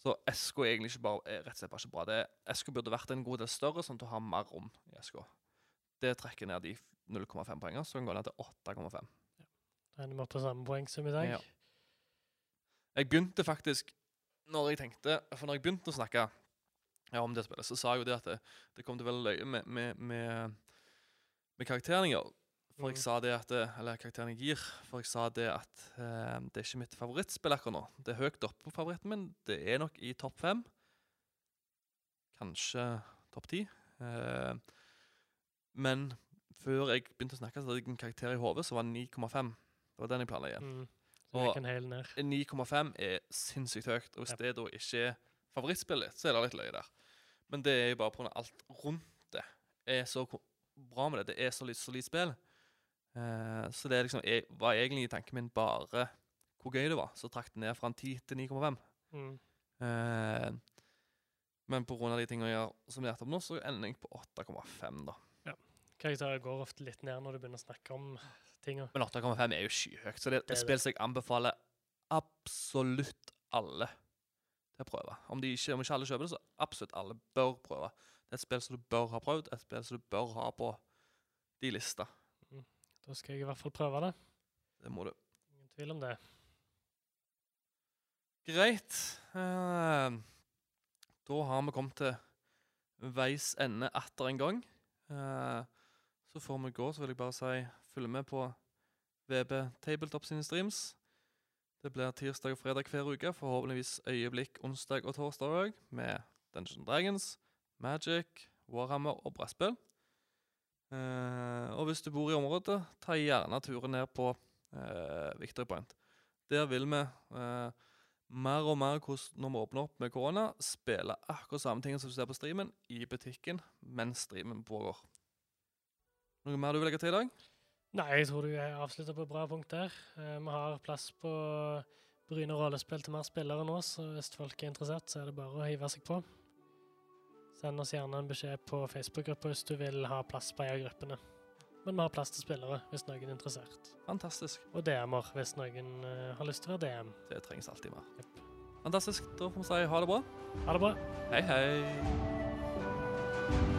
Så eska er egentlig ikke bare, er rett og slett bare ikke bra. Eska burde vært en god del større, sånn at du har mer rom i eska. Det trekker ned de 0,5 poengene, så den går ned til 8,5. Da ender vi opp på samme poengsum i dag. Ja. Jeg begynte faktisk når jeg tenkte, For når jeg begynte å snakke ja, om det spillet, så sa jeg jo det at det, det kom til å være løye med, med, med, med gjør. For jeg Mhm. sa det at Eller karakteren jeg gir. For jeg sa det at eh, det er ikke mitt favorittspill akkurat nå. Det er høyt oppe på favoritten min. Det er nok i topp fem. Kanskje topp ti. Eh, men før jeg begynte å snakke, så hadde jeg en karakter i hodet som var 9,5. Det var den jeg planla å gi. Mm. Og- jeg kan hele 9,5 er sinnssykt høyt. Og hvis yep. det da ikke er favorittspillet så er det litt løye der. Men det er jo bare pga. alt rundt det er så bra med det. Det er så litt solid spill. Uh, så det liksom, jeg, var egentlig i tanken min bare hvor gøy det var. Så trakk det ned fra en 10 til 9,5. Mm. Uh, men pga. de tingene jeg har tatt opp nå, så ender jeg på 8,5, da. Karakterer går ofte litt ned når du begynner å snakke om tinga. Men 8,5 er jo skyhøyt, så det er Det et er spill som jeg anbefaler absolutt alle til å prøve. Om, de ikke, om ikke alle kjøper det, så absolutt alle bør prøve. Det er et spill som du bør ha prøvd, et spill som du bør ha på de lista. Da skal jeg i hvert fall prøve det. Det må du. Ingen tvil om det. Greit. Uh, da har vi kommet til veis ende atter en gang. Eh, så får vi gå, så vil jeg bare si følg med på VB Tabletop sine streams. Det blir tirsdag og fredag hver uke, forhåpentligvis øyeblikk onsdag og torsdag òg, med Dungeons Dragons, Magic, Warhammer og brettspill. Eh, og hvis du bor i området, ta gjerne turen ned på eh, Victory Point. Der vil vi eh, mer og mer når vi åpner opp med korona, spille akkurat samme ting som du ser på streamen, i butikken mens streamen pågår. Noe mer du vil legge til i dag? Nei, jeg tror du avslutter på et bra punkt der. Eh, vi har plass på Bryne rollespill til mer spillere nå, så hvis folk er interessert, så er det bare å hive seg på. Send oss gjerne en beskjed på Facebook-gruppa hvis du vil ha plass på en av gruppene. Men vi har plass til spillere hvis noen er interessert. Fantastisk. Og DM-er hvis noen eh, har lyst til å være DM. Det trengs alltid mer. Yep. Fantastisk. Da får vi si ha det bra. Ha det bra. Hei, hei.